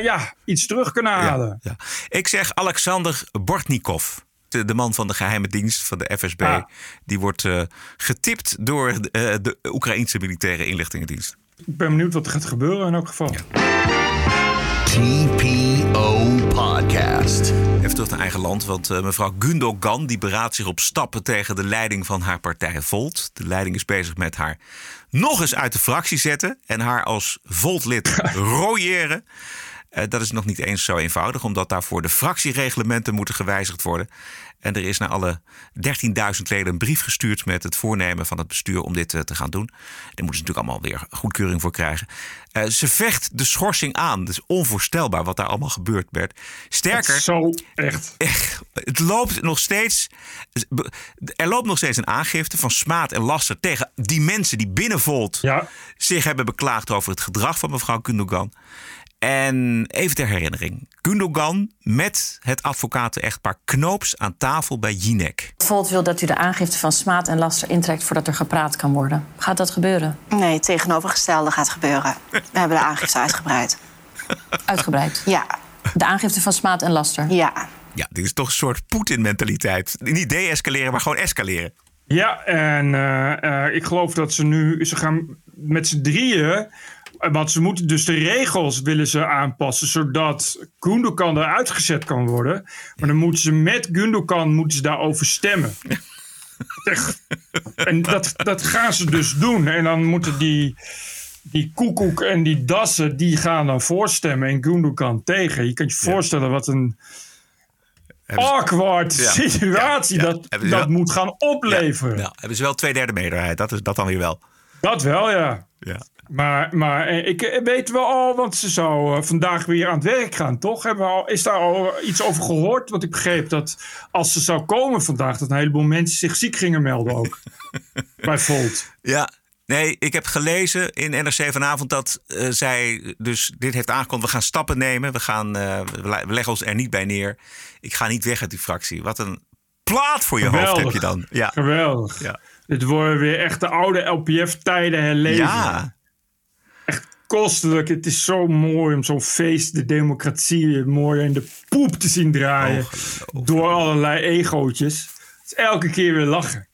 ja, iets terug kunnen halen. Ja. Ik zeg Alexander Bortnikov. De, man van de geheime dienst van de FSB. Ah. Die wordt eh, getipt door de, de Oekraïnse militaire inlichtingendienst. Ik ben benieuwd wat er gaat gebeuren in elk geval. TPO Podcast. En Even terug naar eigen land, want eh, mevrouw Gundogan die beraadt zich op stappen tegen de leiding van haar partij Volt. De leiding is bezig met haar nog eens uit de fractie zetten en haar als Volt-lid rooieren. Eh, dat is nog niet eens zo eenvoudig, omdat daarvoor de fractiereglementen moeten gewijzigd worden. En er is naar alle 13.000 leden een brief gestuurd met het voornemen van het bestuur om dit eh, te gaan doen. Daar moeten ze natuurlijk allemaal weer goedkeuring voor krijgen. Eh, ze vecht de schorsing aan. Het is onvoorstelbaar wat daar allemaal gebeurt, Bert. Sterker. Zo, echt. echt. Het loopt nog steeds. Er loopt nog steeds een aangifte van smaad en laster tegen die mensen die binnen Volt Ja. zich hebben beklaagd over het gedrag van mevrouw Gundogan. En even ter herinnering. Gundogan met het advocaten-echtpaar Knoops aan tafel bij Jinek. Volt wil dat u de aangifte van smaad en laster intrekt voordat er gepraat kan worden. Gaat dat gebeuren? Nee, het tegenovergestelde gaat gebeuren. We hebben de aangifte uitgebreid. Uitgebreid? Ja. De aangifte van smaad en laster? Ja. Ja, dit is toch een soort Poetin-mentaliteit. Niet de-escaleren, maar gewoon escaleren. Ja, en eh, eh, ik geloof dat ze nu... Ze gaan met z'n drieën... eh, Want ze moeten dus de regels willen ze aanpassen... zodat Gundogan eruit gezet kan worden. Maar dan moeten ze met Gundogan moeten ze daarover stemmen. Echt. En dat, dat gaan ze dus doen. En dan moeten die, die koekoek en die dassen... die gaan dan voorstemmen en Gundogan tegen. Je kan je voorstellen wat een awkward Ja. situatie Ja, ja. dat, dat wel- moet gaan opleveren. Nou, hebben ze wel twee derde meerderheid. Dat, is, dat dan weer wel. Dat wel, ja. Ja. Maar, maar eh, ik eh, weet wel al, want ze zou eh, vandaag weer aan het werk gaan, toch? Hebben we al, is daar al iets over gehoord? Want ik begreep dat als ze zou komen vandaag, dat een heleboel mensen zich ziek gingen melden ook. Bij Volt. Ja, nee, ik heb gelezen in NRC vanavond dat zij dus dit heeft aangekondigd. We gaan stappen nemen. We, gaan, we le- we leggen ons er niet bij neer. Ik ga niet weg uit die fractie. Wat een plaat voor je hoofd heb je dan. Ja. Geweldig. Ja. Dit worden weer echt de oude LPF-tijden herleven. Ja. Kostelijk. Het is zo mooi om zo'n feest, de democratie, mooi in de poep te zien draaien. Door allerlei egootjes. Het is elke keer weer lachen.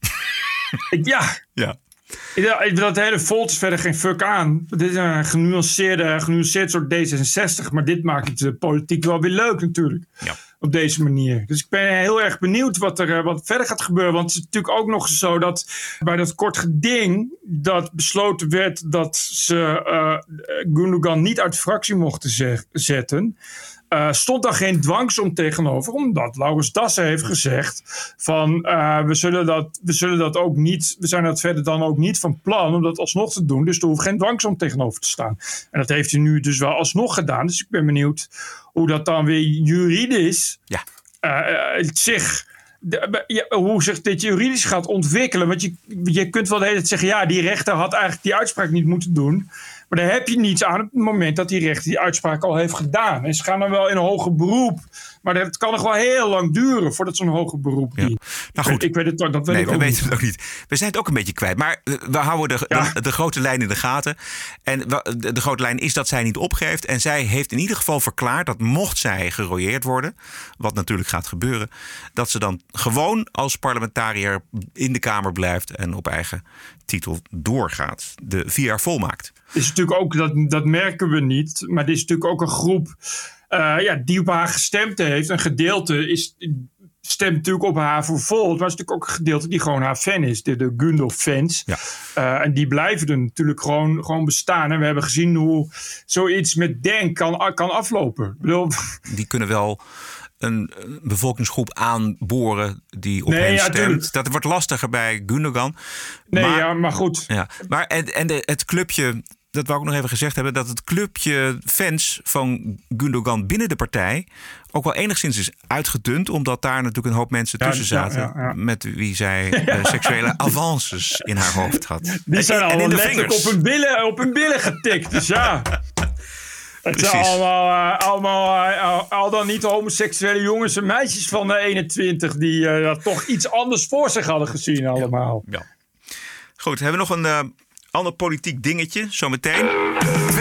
Ja, Ja. Ja, ik- dat hele Volt is verder geen fuck aan. Dit is een genuanceerde, genuanceerd soort D66. Maar dit maakt de politiek wel weer leuk natuurlijk. Op deze manier. Dus ik ben heel erg benieuwd wat er eh, wat verder gaat gebeuren. Want het is natuurlijk ook nog zo dat bij dat kort geding... dat besloten werd dat ze eh Gundogan niet uit de fractie mochten zetten... eh, stond daar geen dwangsom tegenover, omdat Laurens Dassen heeft gezegd van eh, we, zullen dat, we zullen dat ook niet, we zijn dat verder dan ook niet van plan om dat alsnog te doen, dus er hoeft geen dwangsom tegenover te staan. En dat heeft hij nu dus wel alsnog gedaan, dus ik ben benieuwd hoe dat dan weer juridisch Ja. eh, zich de- ja, hoe zich dit juridisch gaat ontwikkelen. Want je, je kunt wel de hele tijd zeggen: ja, die rechter had eigenlijk die uitspraak niet moeten doen. Maar daar heb je niets aan op het moment dat die rechter die uitspraak al heeft gedaan. En ze gaan dan wel in een hoger beroep. Maar het kan nog wel heel lang duren voordat zo'n hoger beroep dient. Nou goed. Ik, weet het ook, dat weet nee, ik we weten niet. het ook niet. We zijn het ook een beetje kwijt. Maar we houden de, de, de grote lijn in de gaten. En de, de grote lijn is dat zij niet opgeeft. En zij heeft in ieder geval verklaard dat mocht zij gerooieerd worden, wat natuurlijk gaat gebeuren, dat ze dan gewoon als parlementariër in de Kamer blijft en op eigen titel doorgaat. De vier jaar volmaakt. Is natuurlijk ook, dat, dat merken we niet, maar dit is natuurlijk ook een groep eh, ja, die op haar gestemd heeft. Een gedeelte is, stemt natuurlijk op haar voor Volt, maar het is natuurlijk ook een gedeelte die gewoon haar fan is, de, de Gundel-fans. Eh, en die blijven er natuurlijk gewoon, gewoon bestaan. En we hebben gezien hoe zoiets met Denk kan, kan aflopen. Bedoel, Die kunnen wel een, een bevolkingsgroep aanboren die op Nee, hen ja, stemt. Dat wordt lastiger bij Gundogan. nee, ja, maar goed. Ja, maar en, en de, het clubje, dat wou ik nog even gezegd hebben, dat het clubje fans van Gundogan binnen de partij ook wel enigszins is uitgedund, omdat daar natuurlijk een hoop mensen Ja, tussen zaten ja, ja. met wie zij eh, seksuele avances in haar hoofd had. Die zijn en, en al in de letterlijk op hun, billen, op hun billen getikt. Dus ja. Het zijn allemaal, eh, allemaal eh, al, dan niet homoseksuele jongens en meisjes van de 21 die toch iets anders voor zich hadden gezien allemaal. Ja. Goed, hebben we nog een ander politiek dingetje zometeen.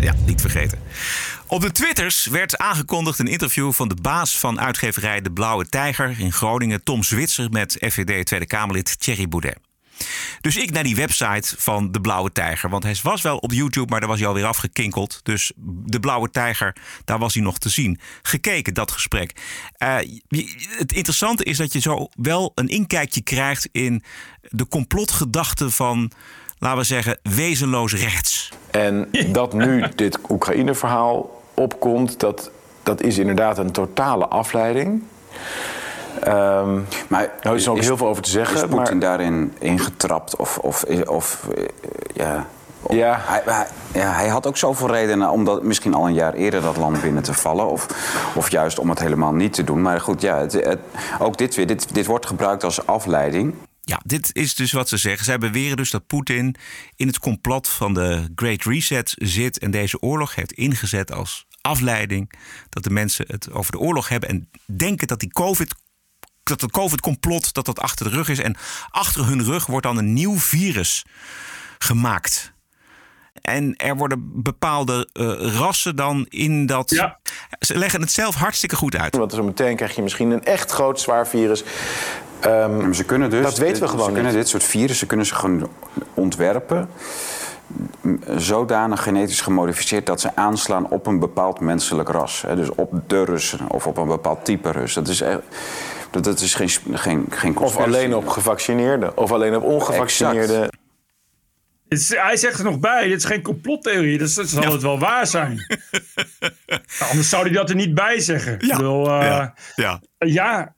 Ja, niet vergeten. Op de Twitters werd aangekondigd een interview van de baas van uitgeverij De Blauwe Tijger in Groningen, Tom Zwitser, met FVD Tweede Kamerlid Thierry Boudet. Dus ik naar die website van De Blauwe Tijger. Want hij was wel op YouTube, maar daar was hij alweer afgekinkeld. Dus De Blauwe Tijger, daar was hij nog te zien. Gekeken, dat gesprek. Uh, het interessante is dat je zo wel een inkijkje krijgt in de complotgedachten van laten we zeggen, wezenloos rechts. En dat nu dit Oekraïne-verhaal opkomt, dat, dat is inderdaad een totale afleiding. Um, maar er is ook heel veel over te zeggen. Is Poetin maar... daarin ingetrapt? Of, of, of ja, ja. Hij, hij, ja, hij had ook zoveel redenen om dat, misschien al een jaar eerder dat land binnen te vallen. Of, of juist om het helemaal niet te doen. Maar goed, ja, het, het, ook dit weer. Dit, dit wordt gebruikt als afleiding. Ja, dit is dus wat ze zeggen. Zij beweren dus dat Poetin in het complot van de Great Reset zit en deze oorlog heeft ingezet als afleiding. Dat de mensen het over de oorlog hebben en denken dat die COVID dat het COVID-complot dat dat achter de rug is. En achter hun rug wordt dan een nieuw virus gemaakt. En er worden bepaalde uh, rassen dan in dat. Ja. Ze leggen het zelf hartstikke goed uit. Want zo meteen krijg je misschien een echt groot zwaar virus. Um, ja, ze kunnen dus, dat weten we gewoon Ze kunnen niet. dit soort virussen kunnen ze gewoon ontwerpen. Zodanig genetisch gemodificeerd dat ze aanslaan op een bepaald menselijk ras. Hè, dus op de Russen of op een bepaald type Rus. Dat is, echt, dat, dat is geen, geen, geen Of alleen op gevaccineerden. Of alleen op ongevaccineerden. Exact. Is, hij zegt er nog bij, dit is geen complottheorie, dus dat zal ja. het wel waar zijn. nou, anders zou hij dat er niet bij zeggen. Ja, bedoel, uh, ja. ja. ja.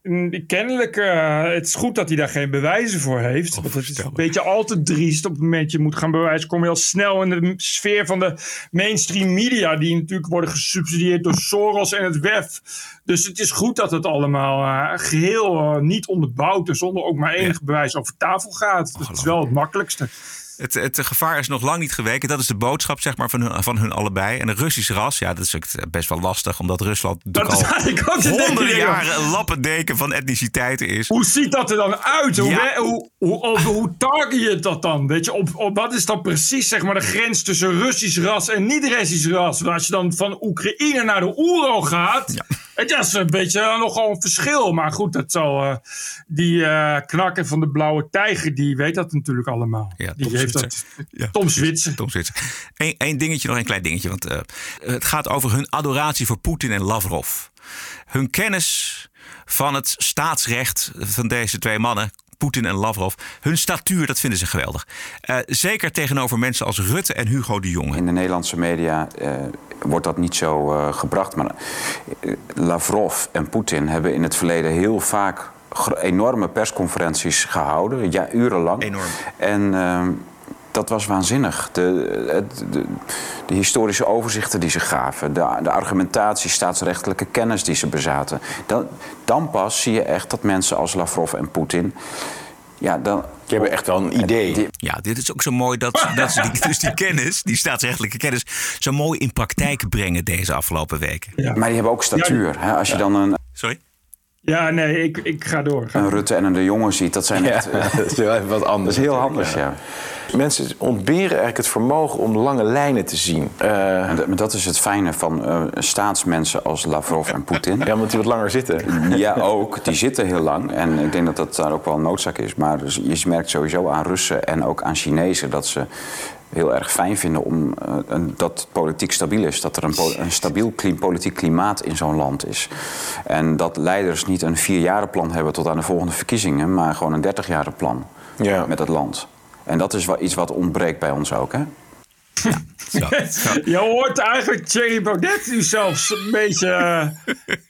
kennelijk, uh, het is goed dat hij daar geen bewijzen voor heeft. want het is een beetje al te driest. Op het moment dat je moet gaan bewijzen, kom je al snel in de sfeer van de mainstream media, die natuurlijk worden gesubsidieerd door Soros en het WEF. Dus het is goed dat het allemaal uh, geheel niet onderbouwd en zonder ook maar enig bewijs over tafel gaat. Dat is wel het makkelijkste. Het, het, gevaar is nog lang niet geweken. Dat is de boodschap zeg maar, van, hun, van hun allebei. En een Russisch ras, ja, dat is ook best wel lastig. Omdat Rusland dat al honderden jaren een lappendeken van etniciteiten is. Hoe ziet dat er dan uit? Hoe, ja. hoe, hoe, target je dat dan? Weet je, op, op, wat is dan precies zeg maar, de grens tussen Russisch ras en niet-Russisch ras? Want als je dan van Oekraïne naar de Oeral gaat... Ja. Het is een beetje nogal een verschil. Maar goed, dat zal, uh, die uh, knakker van de blauwe tijger, die weet dat natuurlijk allemaal. Ja, die heeft dat. Ja, Tom Zwitser. Tom Zwitser. Eén, één dingetje, nog een klein dingetje. Want uh, het gaat over hun adoratie voor Poetin en Lavrov. Hun kennis van het staatsrecht van deze twee mannen Poetin en Lavrov. Hun statuur, dat vinden ze geweldig. Uh, zeker tegenover mensen als Rutte en Hugo de Jonge. In de Nederlandse media uh, wordt dat niet zo uh, gebracht. Maar Lavrov en Poetin hebben in het verleden heel vaak enorme persconferenties gehouden. Ja, urenlang. Enorm. En ehm, dat was waanzinnig. De, de, de, historische overzichten die ze gaven, de, de, argumentatie, staatsrechtelijke kennis die ze bezaten. Dan, dan pas zie je echt dat mensen als Lavrov en Poetin. Ja, dan, die hebben echt wel een idee. Ja, dit is ook zo mooi dat, dat ze die, dus die kennis, die staatsrechtelijke kennis, zo mooi in praktijk brengen deze afgelopen weken. Ja. Maar die hebben ook statuur. Ja, hè? Als je dan een. Sorry? Ja, nee, ik, ik ga door. Ga een Rutte en een De Jonge ziet, dat zijn echt... Ja, dat is even wat anders. Dat is heel anders, ja. ja. Mensen ontberen eigenlijk het vermogen om lange lijnen te zien. Uh, en dat is het fijne van uh, staatsmensen als Lavrov en Poetin. Ja, omdat die wat langer zitten. Ja, ook. Die zitten heel lang. En ik denk dat dat daar ook wel een noodzaak is. Maar dus je merkt sowieso aan Russen en ook aan Chinezen... dat ze heel erg fijn vinden om, uh, dat politiek stabiel is. Dat er een, stabiel klim politiek klimaat in zo'n land is. En dat leiders niet een vierjarenplan hebben tot aan de volgende verkiezingen... maar gewoon een dertigjarenplan ja. met het land. En dat is wel iets wat ontbreekt bij ons ook, hè? Ja, zo, zo. Je hoort eigenlijk Thierry Baudet nu zelfs een beetje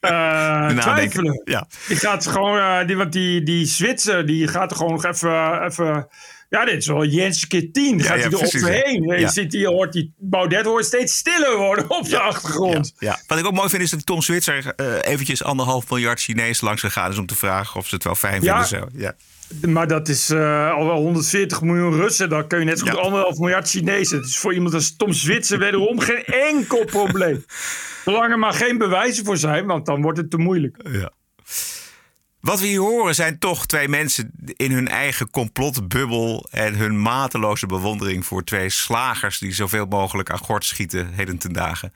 uh, twijfelen. Ja. Die gaat gewoon, uh, die, want die, die Zwitser, die gaat er gewoon nog even, even Ja, dit is wel Jens keer tien. Ja, Gaat ja, hij er overheen? ja. Je Ja. ziet hier, hoort die Baudet hoort steeds stiller worden op de achtergrond. Ja. Wat ik ook mooi vind is dat Tom Switzer eh, eventjes anderhalf miljard Chinezen langs gegaan is om te vragen of ze het wel fijn vinden. Zo. Ja. Maar dat is eh, al wel 140 miljoen Russen. Dan kun je net zo goed anderhalf miljard Chinezen. Het is voor iemand als Tom Zwitser wederom geen enkel probleem. Zolang er maar geen bewijzen voor zijn, want dan wordt het te moeilijk. Ja. Wat we hier horen zijn toch twee mensen in hun eigen complotbubbel en hun mateloze bewondering voor twee slagers die zoveel mogelijk aan gort schieten heden ten dagen.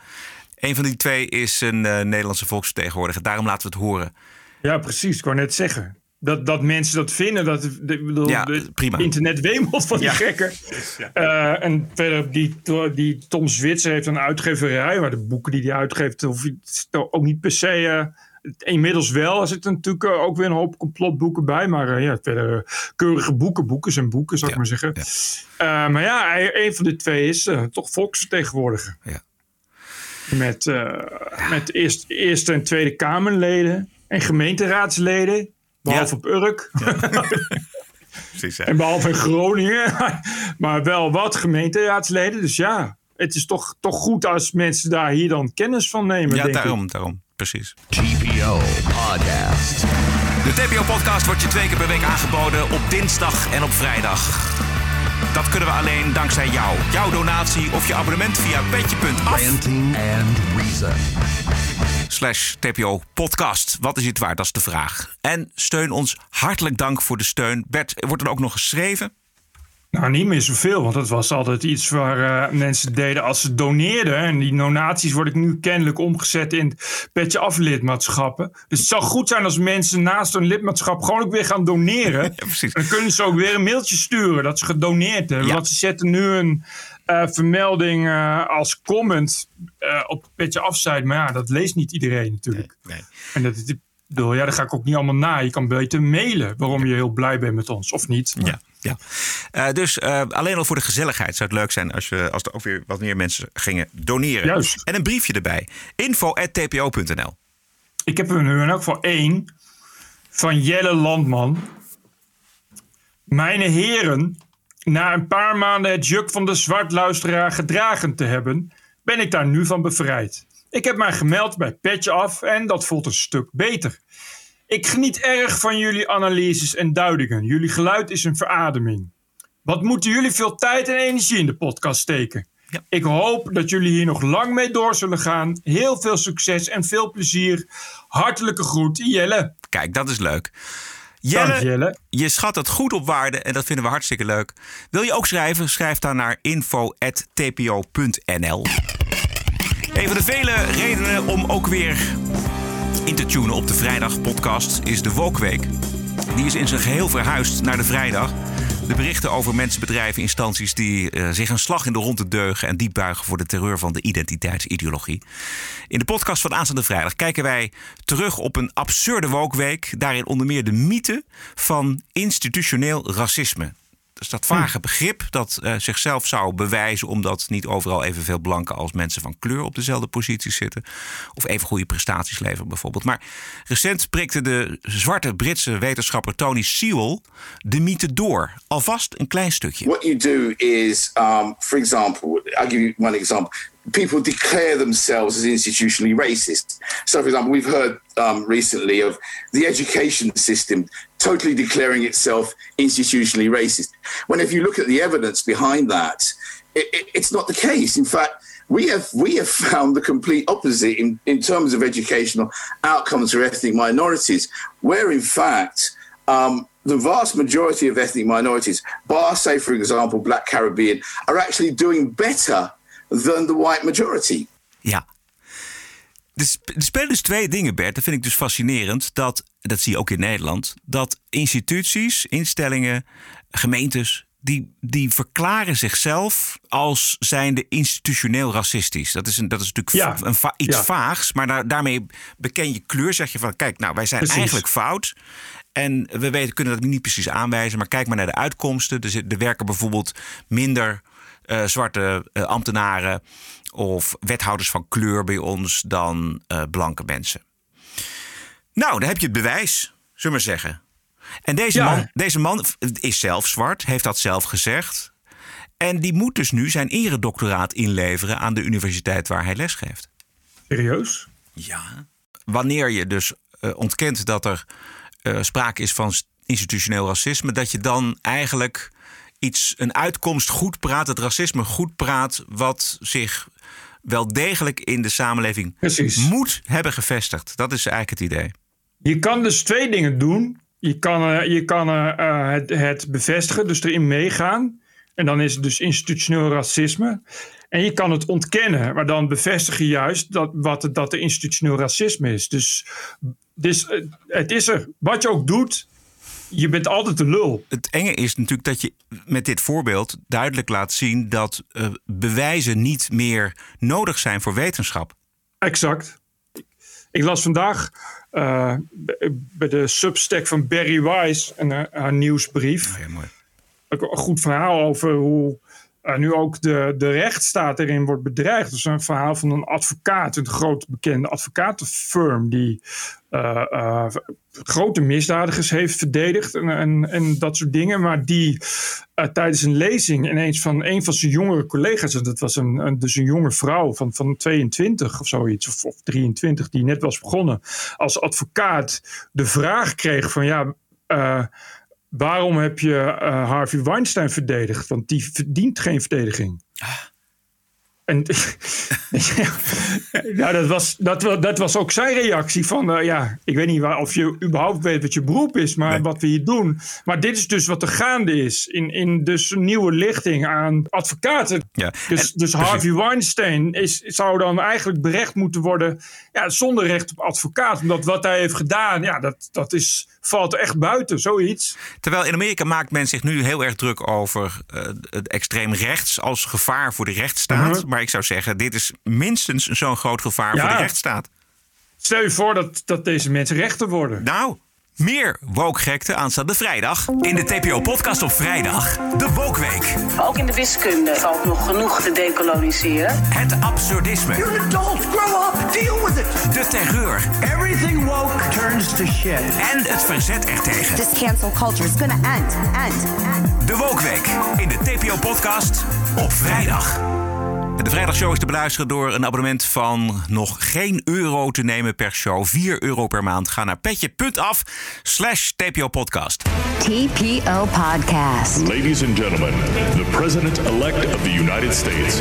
Een van die twee is een eh, Nederlandse volksvertegenwoordiger. Daarom laten we het horen. Ja, precies. Ik wou net zeggen. Dat, dat mensen dat vinden, dat ik bedoel, Ja, de- prima. internet wemelt van die Ja. gekken. Eh, en verder, die, die Tom Zwitser heeft een uitgeverij, maar de boeken die hij uitgeeft, hoef je ook niet per se. eh, inmiddels wel, er zitten natuurlijk eh, ook weer een hoop complotboeken bij, maar eh, ja, verder eh, keurige boeken, boeken zijn boeken, zou ik maar zeggen. Maar ja, een van de twee is toch volksvertegenwoordiger. Ja. Met, met eerst, eerste en tweede Kamerleden en gemeenteraadsleden. Behalve op Urk. Precies, en behalve in Groningen. maar wel wat gemeenteraadsleden. Dus ja, het is toch, toch goed als mensen daar hier dan kennis van nemen. Ja, denk ik. daarom, daarom. Precies. TPO Podcast. De TPO-podcast wordt je twee keer per week aangeboden op dinsdag en op vrijdag. Dat kunnen we alleen dankzij jou. Jouw donatie of je abonnement via petje.af. Ranting and Reason. Slash TPO-podcast. Wat is het waard? Dat is de vraag. En steun ons. Hartelijk dank voor de steun. Bert, wordt er ook nog geschreven? Nou, niet meer zoveel, want het was altijd iets waar eh, mensen deden als ze doneerden. En die donaties worden nu kennelijk omgezet in petje af lidmaatschappen. Dus het zou goed zijn als mensen naast hun lidmaatschap gewoon ook weer gaan doneren. Dan kunnen ze ook weer een mailtje sturen dat ze gedoneerd hebben. Want ze zetten nu een eh, vermelding eh, als comment op petje afsite. Maar ja, dat leest niet iedereen natuurlijk. En dat, ja, dat ga ik ook niet allemaal na. Je kan beter mailen waarom je heel blij bent met ons, of niet. Ja. Ja. Eh, dus eh, alleen al voor de gezelligheid zou het leuk zijn als, je, als er ook weer wat meer mensen gingen doneren. Juist. En een briefje erbij. info.tpo.nl Ik heb er nu in elk geval één van Jelle Landman. Mijn heren, na een paar maanden het juk van de zwartluisteraar gedragen te hebben, ben ik daar nu van bevrijd. Ik heb mij gemeld bij Petje Af en dat voelt een stuk beter. Ik geniet erg van jullie analyses en duidingen. Jullie geluid is een verademing. Wat moeten jullie veel tijd en energie in de podcast steken? Ik hoop dat jullie hier nog lang mee door zullen gaan. Heel veel succes en veel plezier. Hartelijke groet, Jelle. Kijk, dat is leuk. Dank, Jelle. je schat het goed op waarde en dat vinden we hartstikke leuk. Wil je ook schrijven? Schrijf dan naar info.tpo.nl. Een van de vele redenen om ook weer te tunen op de vrijdagpodcast is de Wokweek. Die is in zijn geheel verhuisd naar de vrijdag. De berichten over mensen, bedrijven, instanties die eh, zich een slag in de ronde deugen en diep buigen voor de terreur van de identiteitsideologie. In de podcast van aanstaande vrijdag kijken wij terug op een absurde wokweek. Daarin onder meer de mythe van institutioneel racisme. Dus dat vage begrip dat eh, zichzelf zou bewijzen omdat niet overal evenveel blanken als mensen van kleur op dezelfde posities zitten. Of even goede prestaties leveren bijvoorbeeld. Maar recent prikte de zwarte Britse wetenschapper Tony Sewell de mythe door. Alvast een klein stukje. What you do is, um, for example, I'll give you one example. People declare themselves as institutionally racist. So, for example, we've heard um, recently of the education system totally declaring itself institutionally racist. When, if you look at the evidence behind that, it, it, it's not the case. In fact, we have we have found the complete opposite in, in terms of educational outcomes for ethnic minorities, where in fact um, the vast majority of ethnic minorities, bar say for example Black Caribbean, are actually doing better than the white majority. Ja. Er sp- spelen dus twee dingen, Bert. Dat vind ik dus fascinerend. Dat, dat zie je ook in Nederland. Dat instituties, instellingen, gemeentes. Die, die verklaren zichzelf als zijnde institutioneel racistisch. Dat is, een, dat is natuurlijk Ja. een va- iets Ja. vaags. Maar daar, daarmee beken je kleur. Zeg je van, kijk, nou, wij zijn Precies. eigenlijk fout. En we weten, kunnen dat niet precies aanwijzen. Maar kijk maar naar de uitkomsten. Er, zit- er werken bijvoorbeeld minder eh, zwarte eh, ambtenaren of wethouders van kleur bij ons dan eh, blanke mensen. Nou, dan heb je het bewijs, zullen we maar zeggen. En deze, Ja. man, deze man is zelf zwart, heeft dat zelf gezegd. En die moet dus nu zijn eredoctoraat inleveren aan de universiteit waar hij lesgeeft. Serieus? Ja. Wanneer je dus eh, ontkent dat er eh, sprake is van institutioneel racisme, dat je dan eigenlijk iets, een uitkomst goed praat, het racisme goed praat, wat zich wel degelijk in de samenleving moet hebben gevestigd. Dat is eigenlijk het idee. Je kan dus twee dingen doen. Je kan, eh, je kan eh, eh, het, het bevestigen, dus erin meegaan. En dan is het dus institutioneel racisme. En je kan het ontkennen, maar dan bevestig je juist dat, wat het, dat er institutioneel racisme is. Dus, dus het is er. Wat je ook doet, je bent altijd de lul. Het enge is natuurlijk dat je met dit voorbeeld duidelijk laat zien dat eh, bewijzen niet meer nodig zijn voor wetenschap. Exact. Ik las vandaag eh, bij de substack van Barry Wise een, eh, haar nieuwsbrief. Ook een goed verhaal over hoe eh, nu ook de, de rechtsstaat erin wordt bedreigd. Is een verhaal van een advocaat, een groot bekende advocatenfirm die eh, eh, grote misdadigers heeft verdedigd en, en, en dat soort dingen. Maar die eh, tijdens een lezing ineens van een van zijn jongere collega's, dat was een, een, dus een jonge vrouw van, van 22 of zoiets, of, of 23, die net was begonnen als advocaat, de vraag kreeg van ja. Waarom heb je eh, Harvey Weinstein verdedigd? Want die verdient geen verdediging. En ja, dat, was, dat, dat was ook zijn reactie van... eh, ja, ik weet niet waar, of je überhaupt weet wat je beroep is... maar wat we hier doen. Maar dit is dus wat er gaande is... in, in dus een nieuwe lichting aan advocaten. Ja. Dus, dus Harvey Weinstein is, zou dan eigenlijk berecht moeten worden... Ja, zonder recht op advocaat. Omdat wat hij heeft gedaan, ja, dat, dat is, valt echt buiten, zoiets. Terwijl in Amerika maakt men zich nu heel erg druk over eh, het extreem rechts als gevaar voor de rechtsstaat. Mhm. Maar ik zou zeggen, dit is minstens zo'n groot gevaar Ja. voor de rechtsstaat. Stel je voor dat, dat deze mensen rechter worden. Nou, meer wokgekte aanstaande vrijdag. In de TPO-podcast op vrijdag. De Wokweek. Ook in de wiskunde valt nog genoeg te decoloniseren. Het absurdisme. You're an adult, grow up, deal with it. De terreur. Everything woke turns to shit. En het verzet ertegen. This cancel culture is gonna end, end, end. De Wokweek in de TPO-podcast op vrijdag. De vrijdagshow is te beluisteren door een abonnement van nog geen euro te nemen per show. 4 euro per maand. Ga naar petje.af slash TPO-podcast. TPO Podcast. Ladies and gentlemen, the President-elect of the United States.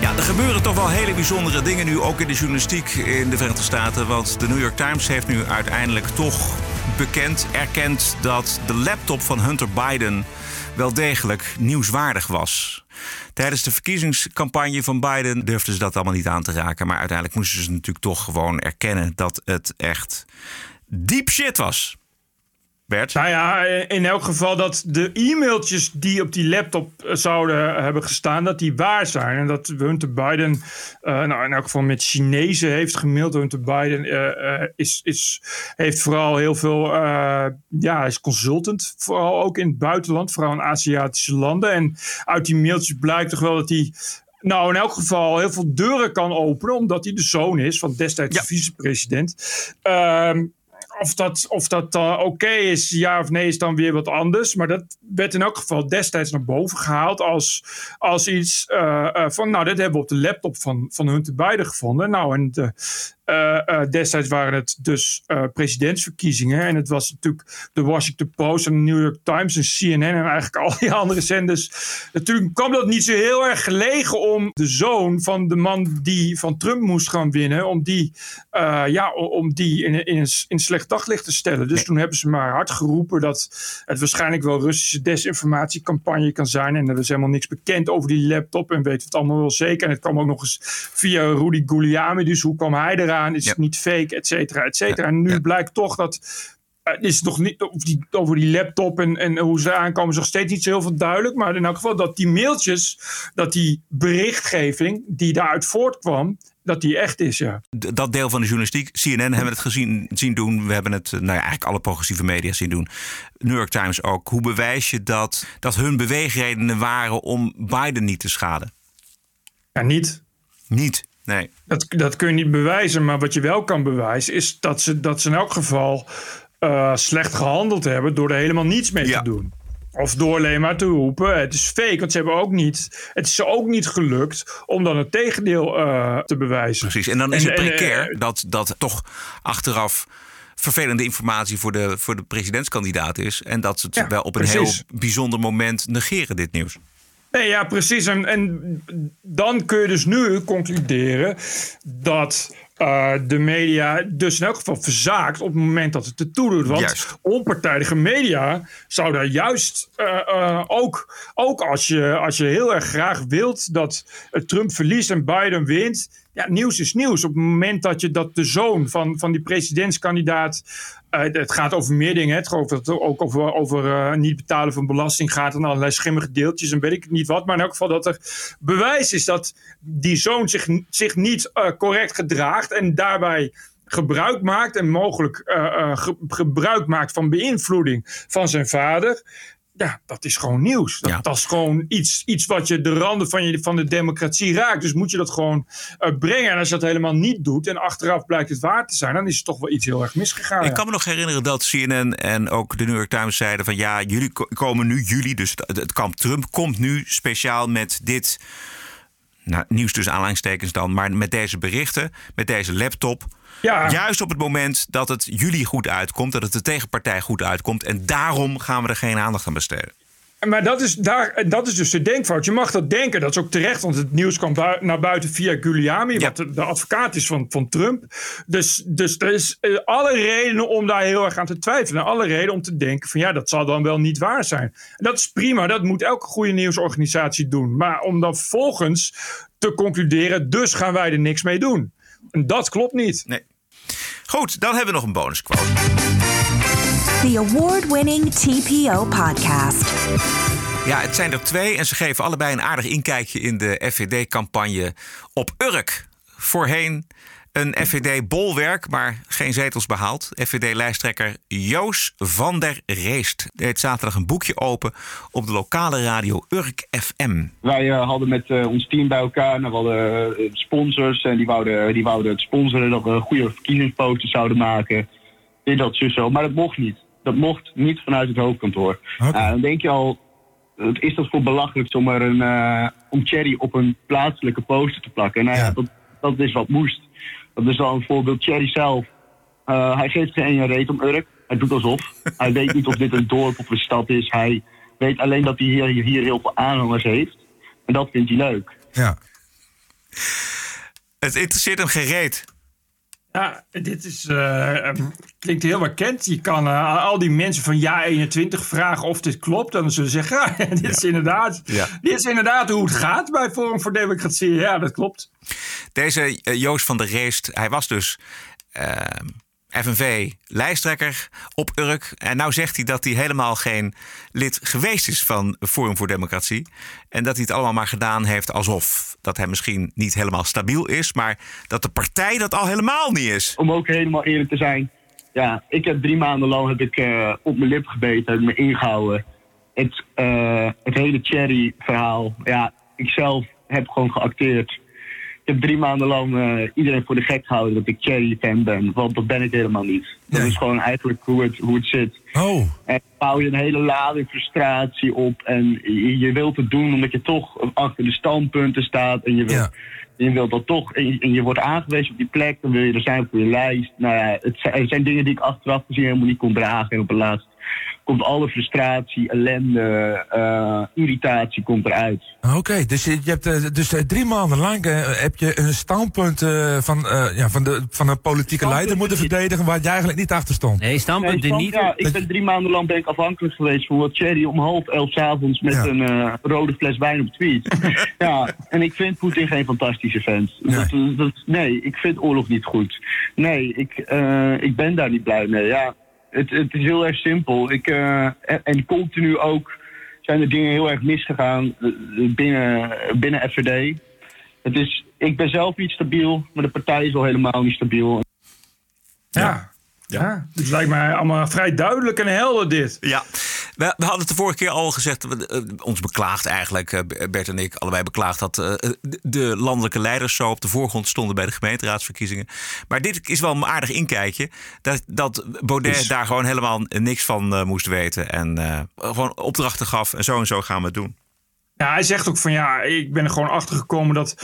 Ja, er gebeuren toch wel hele bijzondere dingen nu, ook in de journalistiek in de Verenigde Staten. Want de New York Times heeft nu uiteindelijk toch bekend, erkend dat de laptop van Hunter Biden wel degelijk nieuwswaardig was. Tijdens de verkiezingscampagne van Biden durfden ze dat allemaal niet aan te raken. Maar uiteindelijk moesten ze natuurlijk toch gewoon erkennen dat het echt deep shit was. Nou ja, in elk geval dat de e-mailtjes die op die laptop eh, zouden hebben gestaan, dat die waar zijn. En dat Hunter Biden, eh, nou in elk geval met Chinezen heeft gemaild. Hunter Biden eh, is, is, heeft vooral heel veel, ja, is consultant, vooral ook in het buitenland, vooral in Aziatische landen. En uit die mailtjes blijkt toch wel dat hij nou, in elk geval heel veel deuren kan openen, omdat hij de zoon is van destijds de vicepresident. Ehm, of dat, of dat oké is, ja of nee, is dan weer wat anders. Maar dat werd in elk geval destijds naar boven gehaald als, als iets eh, eh, van, nou, dit hebben we op de laptop van, van Hunter Biden gevonden. Nou, en de, eh, destijds waren het dus eh, presidentsverkiezingen. En het was natuurlijk de Washington Post en de New York Times en CNN en eigenlijk al die andere zenders. Natuurlijk kwam dat niet zo heel erg gelegen om de zoon van de man die van Trump moest gaan winnen, om die, ja, om die in, in, in slecht daglicht te stellen. Dus toen hebben ze maar hard geroepen dat het waarschijnlijk wel Russische desinformatiecampagne kan zijn. En er is helemaal niks bekend over die laptop en weten het allemaal wel zeker. En het kwam ook nog eens via Rudy Giuliani. Dus hoe kwam hij Is het niet fake, et cetera, et cetera. En nu blijkt toch dat uh, is nog niet over die, over die laptop en, en hoe ze aankomen, is nog steeds niet zo heel veel duidelijk. Maar in elk geval dat die mailtjes, dat die berichtgeving die daaruit voortkwam, dat die echt is, ja. Dat deel van de journalistiek, CNN hebben we het gezien zien doen. We hebben het, nou ja, eigenlijk alle progressieve media zien doen. New York Times ook. Hoe bewijs je dat, dat hun beweegredenen waren om Biden niet te schaden? Ja, niet. Niet, nee. Dat, dat kun je niet bewijzen, maar wat je wel kan bewijzen... is dat ze, dat ze in elk geval uh, slecht gehandeld hebben... door er helemaal niets mee ja. te doen. Of door alleen maar te roepen, het is fake. Want ze hebben ook niet, het is ze ook niet gelukt om dan het tegendeel uh, te bewijzen. Precies, en dan is het precair dat, dat toch achteraf vervelende informatie voor de, voor de presidentskandidaat is. En dat ze het ja, wel op een precies. heel bijzonder moment negeren, dit nieuws. Nee, ja, precies. En, en dan kun je dus nu concluderen dat uh, de media dus in elk geval verzaakt op het moment dat het ertoe doet. Want Juist. onpartijdige media zouden juist uh, uh, ook, ook als, je, als je heel erg graag wilt dat Trump verliest en Biden wint. Ja, nieuws is nieuws. Op het moment dat je dat de zoon van, van die presidentskandidaat. Het gaat over meer dingen. Het gaat het ook over, over niet betalen van belasting gaat en allerlei schimmige deeltjes en weet ik niet wat. Maar in elk geval dat er bewijs is dat die zoon zich, zich niet correct gedraagt en daarbij gebruik maakt en mogelijk ge gebruik maakt van beïnvloeding van zijn vader. Ja, dat is gewoon nieuws. Dat, ja. dat, is gewoon iets, iets wat je de randen van, je, van de democratie raakt. Dus moet je dat gewoon uh, brengen. En als je dat helemaal niet doet en achteraf blijkt het waar te zijn, dan is het toch wel iets heel erg misgegaan. Ik kan me nog herinneren dat CNN en ook de New York Times zeiden van ja, jullie komen nu, jullie, dus het kamp Trump komt nu speciaal met dit. Nou, nieuws tussen aanleidingstekens dan, maar met deze berichten, met deze laptop. Ja. Juist op het moment dat het jullie goed uitkomt, dat het de tegenpartij goed uitkomt. En daarom gaan we er geen aandacht aan besteden. Maar dat is, daar, dat is dus de denkfout. Je mag dat denken, dat is ook terecht, want het nieuws kwam naar buiten via Giuliani, ja. wat de, de, advocaat is van, van Trump. Dus, dus er is uh, alle redenen om daar heel erg aan te twijfelen. Alle redenen om te denken van ja, dat zal dan wel niet waar zijn. Dat is prima, dat moet elke goede nieuwsorganisatie doen. Maar om dan vervolgens te concluderen, dus gaan wij er niks mee doen. En dat klopt niet. Nee. Goed, dan hebben we nog een bonusquote. The award-winning TPO podcast. Ja, het zijn er twee en ze geven allebei een aardig inkijkje in de FVD-campagne op Urk. Voorheen een FVD-bolwerk, maar geen zetels behaald. FVD-lijsttrekker Joos van der Reest deed zaterdag een boekje open op de lokale radio Urk FM. Wij uh, hadden met uh, ons team bij elkaar, nou, we hadden uh, sponsors en die wouden, die wouden het sponsoren dat we een goede verkiezingsposters zouden maken. Dit, dat, zo, zo. Maar dat mocht niet. Dat mocht niet vanuit het hoofdkantoor. Okay. dan denk je al, wat is dat voor belachelijk om, er een, om Cherry op een plaatselijke poster te plakken? Nou ja, ja. Dat, dat is wat moest. Dat is dan een voorbeeld. Thierry zelf, uh, hij geeft geen ene reet om Urk. Hij doet alsof. hij weet niet of dit een dorp of een stad is. Hij weet alleen dat hij hier, hier heel veel aanhangers heeft. En dat vindt hij leuk. Ja. Het interesseert hem gereed. Ja, dit is, uh, klinkt heel bekend. Je kan uh, al die mensen van jaar 21 vragen of dit klopt. En dan zullen ze zeggen, ja, dit, ja. Is inderdaad, ja. dit is inderdaad hoe het gaat bij Forum voor Democratie. Ja, dat klopt. Deze uh, Joost van der Reest, hij was dus FNV-lijsttrekker op Urk. En nou zegt hij dat hij helemaal geen lid geweest is van Forum voor Democratie. En dat hij het allemaal maar gedaan heeft alsof. Dat hij misschien niet helemaal stabiel is, maar dat de partij dat al helemaal niet is. Om ook helemaal eerlijk te zijn. Ja, ik heb drie maanden lang heb ik, uh, op mijn lip gebeten, heb me ingehouden. Het, uh, het hele Cherry-verhaal. Ja, ik zelf heb gewoon geacteerd. Heb drie maanden lang uh, iedereen voor de gek gehouden dat ik Cherry-fan ben. Want dat ben ik helemaal niet. Dat is gewoon eigenlijk hoe het, hoe het zit. Oh. En bouw je een hele lading frustratie op. En je, je wilt het doen omdat je toch achter de standpunten staat. En je wilt, ja. je wilt dat toch. En je, en je, wordt aangewezen op die plek. Dan wil je er zijn voor je lijst. Nou ja, het zijn, het zijn dingen die ik achteraf gezien helemaal niet kon dragen. En op het laatst komt alle frustratie, ellende, uh, irritatie komt eruit. Oké, okay, dus je, je hebt uh, dus uh, drie maanden lang heb je een standpunt van, ja, van, de, van een politieke leider moeten verdedigen waar je eigenlijk niet achter stond. Nee, standpunten nee, stand, niet. Ja, ik ben drie maanden lang ben ik afhankelijk geweest van wat Cherry om half elf s'avonds met ja. een rode fles wijn op tweet. ja, en ik vind Poetin geen fantastische fans. Nee. Dat, dat, nee, ik vind oorlog niet goed. Nee, ik, ik ben daar niet blij mee. Ja, het, het is heel erg simpel. Ik, eh, en, en continu ook zijn er dingen heel erg misgegaan eh, binnen, binnen FVD. Het is, ik ben zelf niet stabiel, maar de partij is al helemaal niet stabiel. Ja. Ja, het lijkt mij allemaal vrij duidelijk en helder dit. Ja, we, we hadden het de vorige keer al gezegd, we, eh, ons beklaagd eigenlijk, eh, Bert en ik, allebei beklaagd dat eh, de- de landelijke leiders zo op de voorgrond stonden bij de gemeenteraadsverkiezingen. Maar dit is wel een aardig inkijkje, dat, dat Baudet daar gewoon helemaal niks van moest weten en gewoon opdrachten gaf en zo en zo gaan we het doen. Ja, hij zegt ook van ja, ik ben er gewoon achter gekomen dat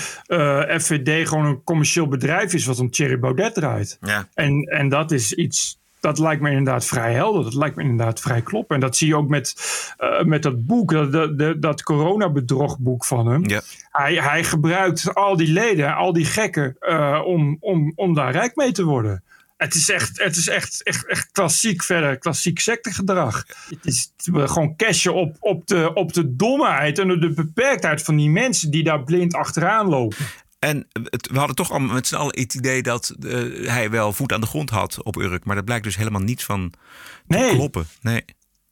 FVD gewoon een commercieel bedrijf is wat om Thierry Baudet draait. Ja. En, en dat is iets, dat lijkt me inderdaad vrij helder. Dat lijkt me inderdaad vrij kloppen. En dat zie je ook met, eh, met dat boek, dat, dat, dat, coronabedrogboek van hem. Ja. Hij, hij gebruikt al die leden, al die gekken, eh, om, om, om daar rijk mee te worden. Het is echt, het is echt, echt, echt klassiek verder, klassiek sectegedrag. Het is gewoon cashen op, op, de, op de domheid en de beperktheid van die mensen die daar blind achteraan lopen. En het- we hadden toch allemaal met z'n allen het idee dat eh, hij wel voet aan de grond had op Urk. Maar dat blijkt dus helemaal niet van te Nee. kloppen. Nee.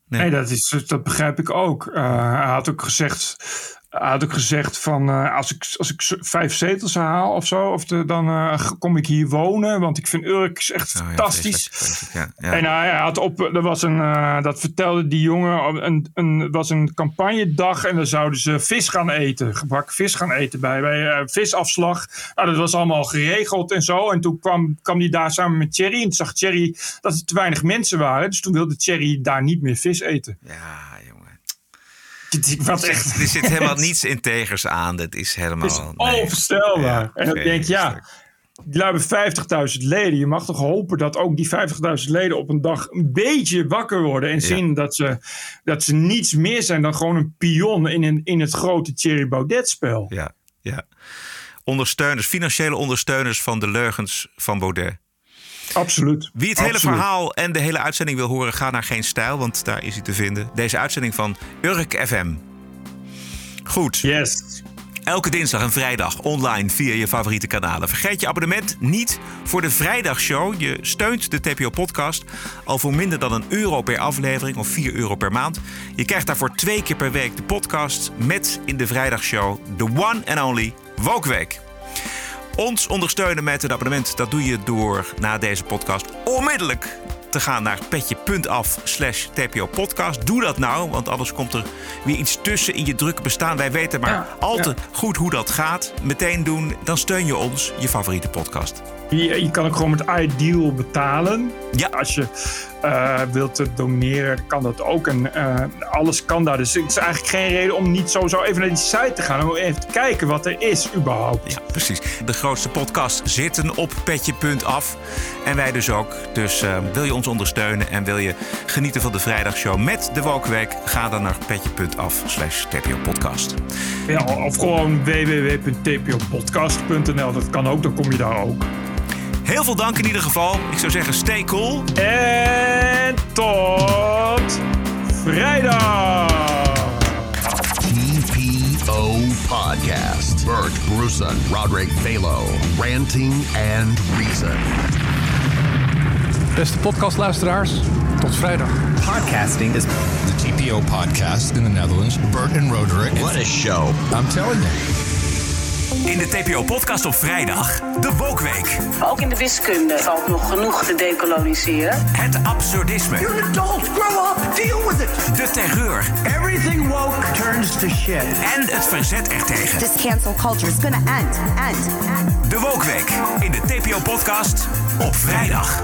Nee. Nee, dat, is, dat begrijp ik ook. Eh, hij had ook gezegd, had ook gezegd van eh, als, ik, als ik vijf zetels haal of zo, of de, dan eh, kom ik hier wonen. Want ik vind Urk is echt Oh ja, fantastisch. vreselijk, vreselijk, ja, ja. En hij had op, er was een, eh, dat vertelde die jongen, een, een, was een campagnedag en dan zouden ze vis gaan eten, gebakken vis gaan eten bij, bij visafslag. Nou, dat was allemaal geregeld en zo. En toen kwam, kwam hij daar samen met Thierry en toen zag Thierry dat er te weinig mensen waren. Dus toen wilde Thierry daar niet meer vis eten. Ja, Wat echt, Er zit helemaal niets integers aan. Dat is helemaal... Het is nee. onvoorstelbaar. Ja, en dan denk ja, die lui hebben 50.000 leden. Je mag toch hopen dat ook die 50.000 leden op een dag een beetje wakker worden. En zien dat ze, dat ze niets meer zijn dan gewoon een pion in, een, in het grote Thierry Baudet-spel. Ja, ja. Ondersteuners, financiële ondersteuners van de leugens van Baudet. Absoluut. Wie het hele verhaal en de hele uitzending wil horen, ga naar Geen Stijl, want daar is hij te vinden. Deze uitzending van Urk FM. Goed. Yes. Elke dinsdag en vrijdag online via je favoriete kanalen. Vergeet je abonnement niet voor de vrijdagshow. Je steunt de TPO-podcast al voor minder dan een euro per aflevering of 4 euro per maand. Je krijgt daarvoor twee keer per week de podcast met in de vrijdagshow de one and only Wokweek. Ons ondersteunen met een abonnement, dat doe je door na deze podcast onmiddellijk te gaan naar petje.af slash TPO podcast. Doe dat nou, want anders komt er weer iets tussen in je drukke bestaan. Wij weten maar Ja, al te ja. goed hoe dat gaat. Meteen doen, dan steun je ons, je favoriete podcast. Je, je kan ook gewoon met Ideal betalen. Ja. Als je eh, wilt doneren, kan dat ook. En eh, alles kan daar. Dus het is eigenlijk geen reden om niet sowieso even naar die site te gaan. Om even te kijken wat er is überhaupt. Ja, precies. De grootste podcasts zitten op petje.af. En wij dus ook. Dus eh, wil je ons ondersteunen en wil je genieten van de vrijdagshow met de Wokweek? Ga dan naar petje.af slash TPO podcast. Ja, of gewoon www.tpopodcast.nl. Dat kan ook, dan kom je daar ook. Heel veel dank in ieder geval. Ik zou zeggen, stay cool. En tot vrijdag! TPO Podcast. Bert Bruson, Roderick Balo, Ranting and Reason. Beste podcastluisteraars, tot vrijdag. Podcasting is the TPO podcast in the Netherlands. Bert and Roderick. What a show. I'm telling you. In de TPO-podcast op vrijdag, de Wokweek. Ook in de wiskunde valt nog genoeg te decoloniseren. Het absurdisme. You're an adult, grow up, deal with it. De terreur. Everything woke turns to shit. En het verzet ertegen. This cancel culture is gonna end, end, end. De Wokweek in de TPO-podcast op vrijdag.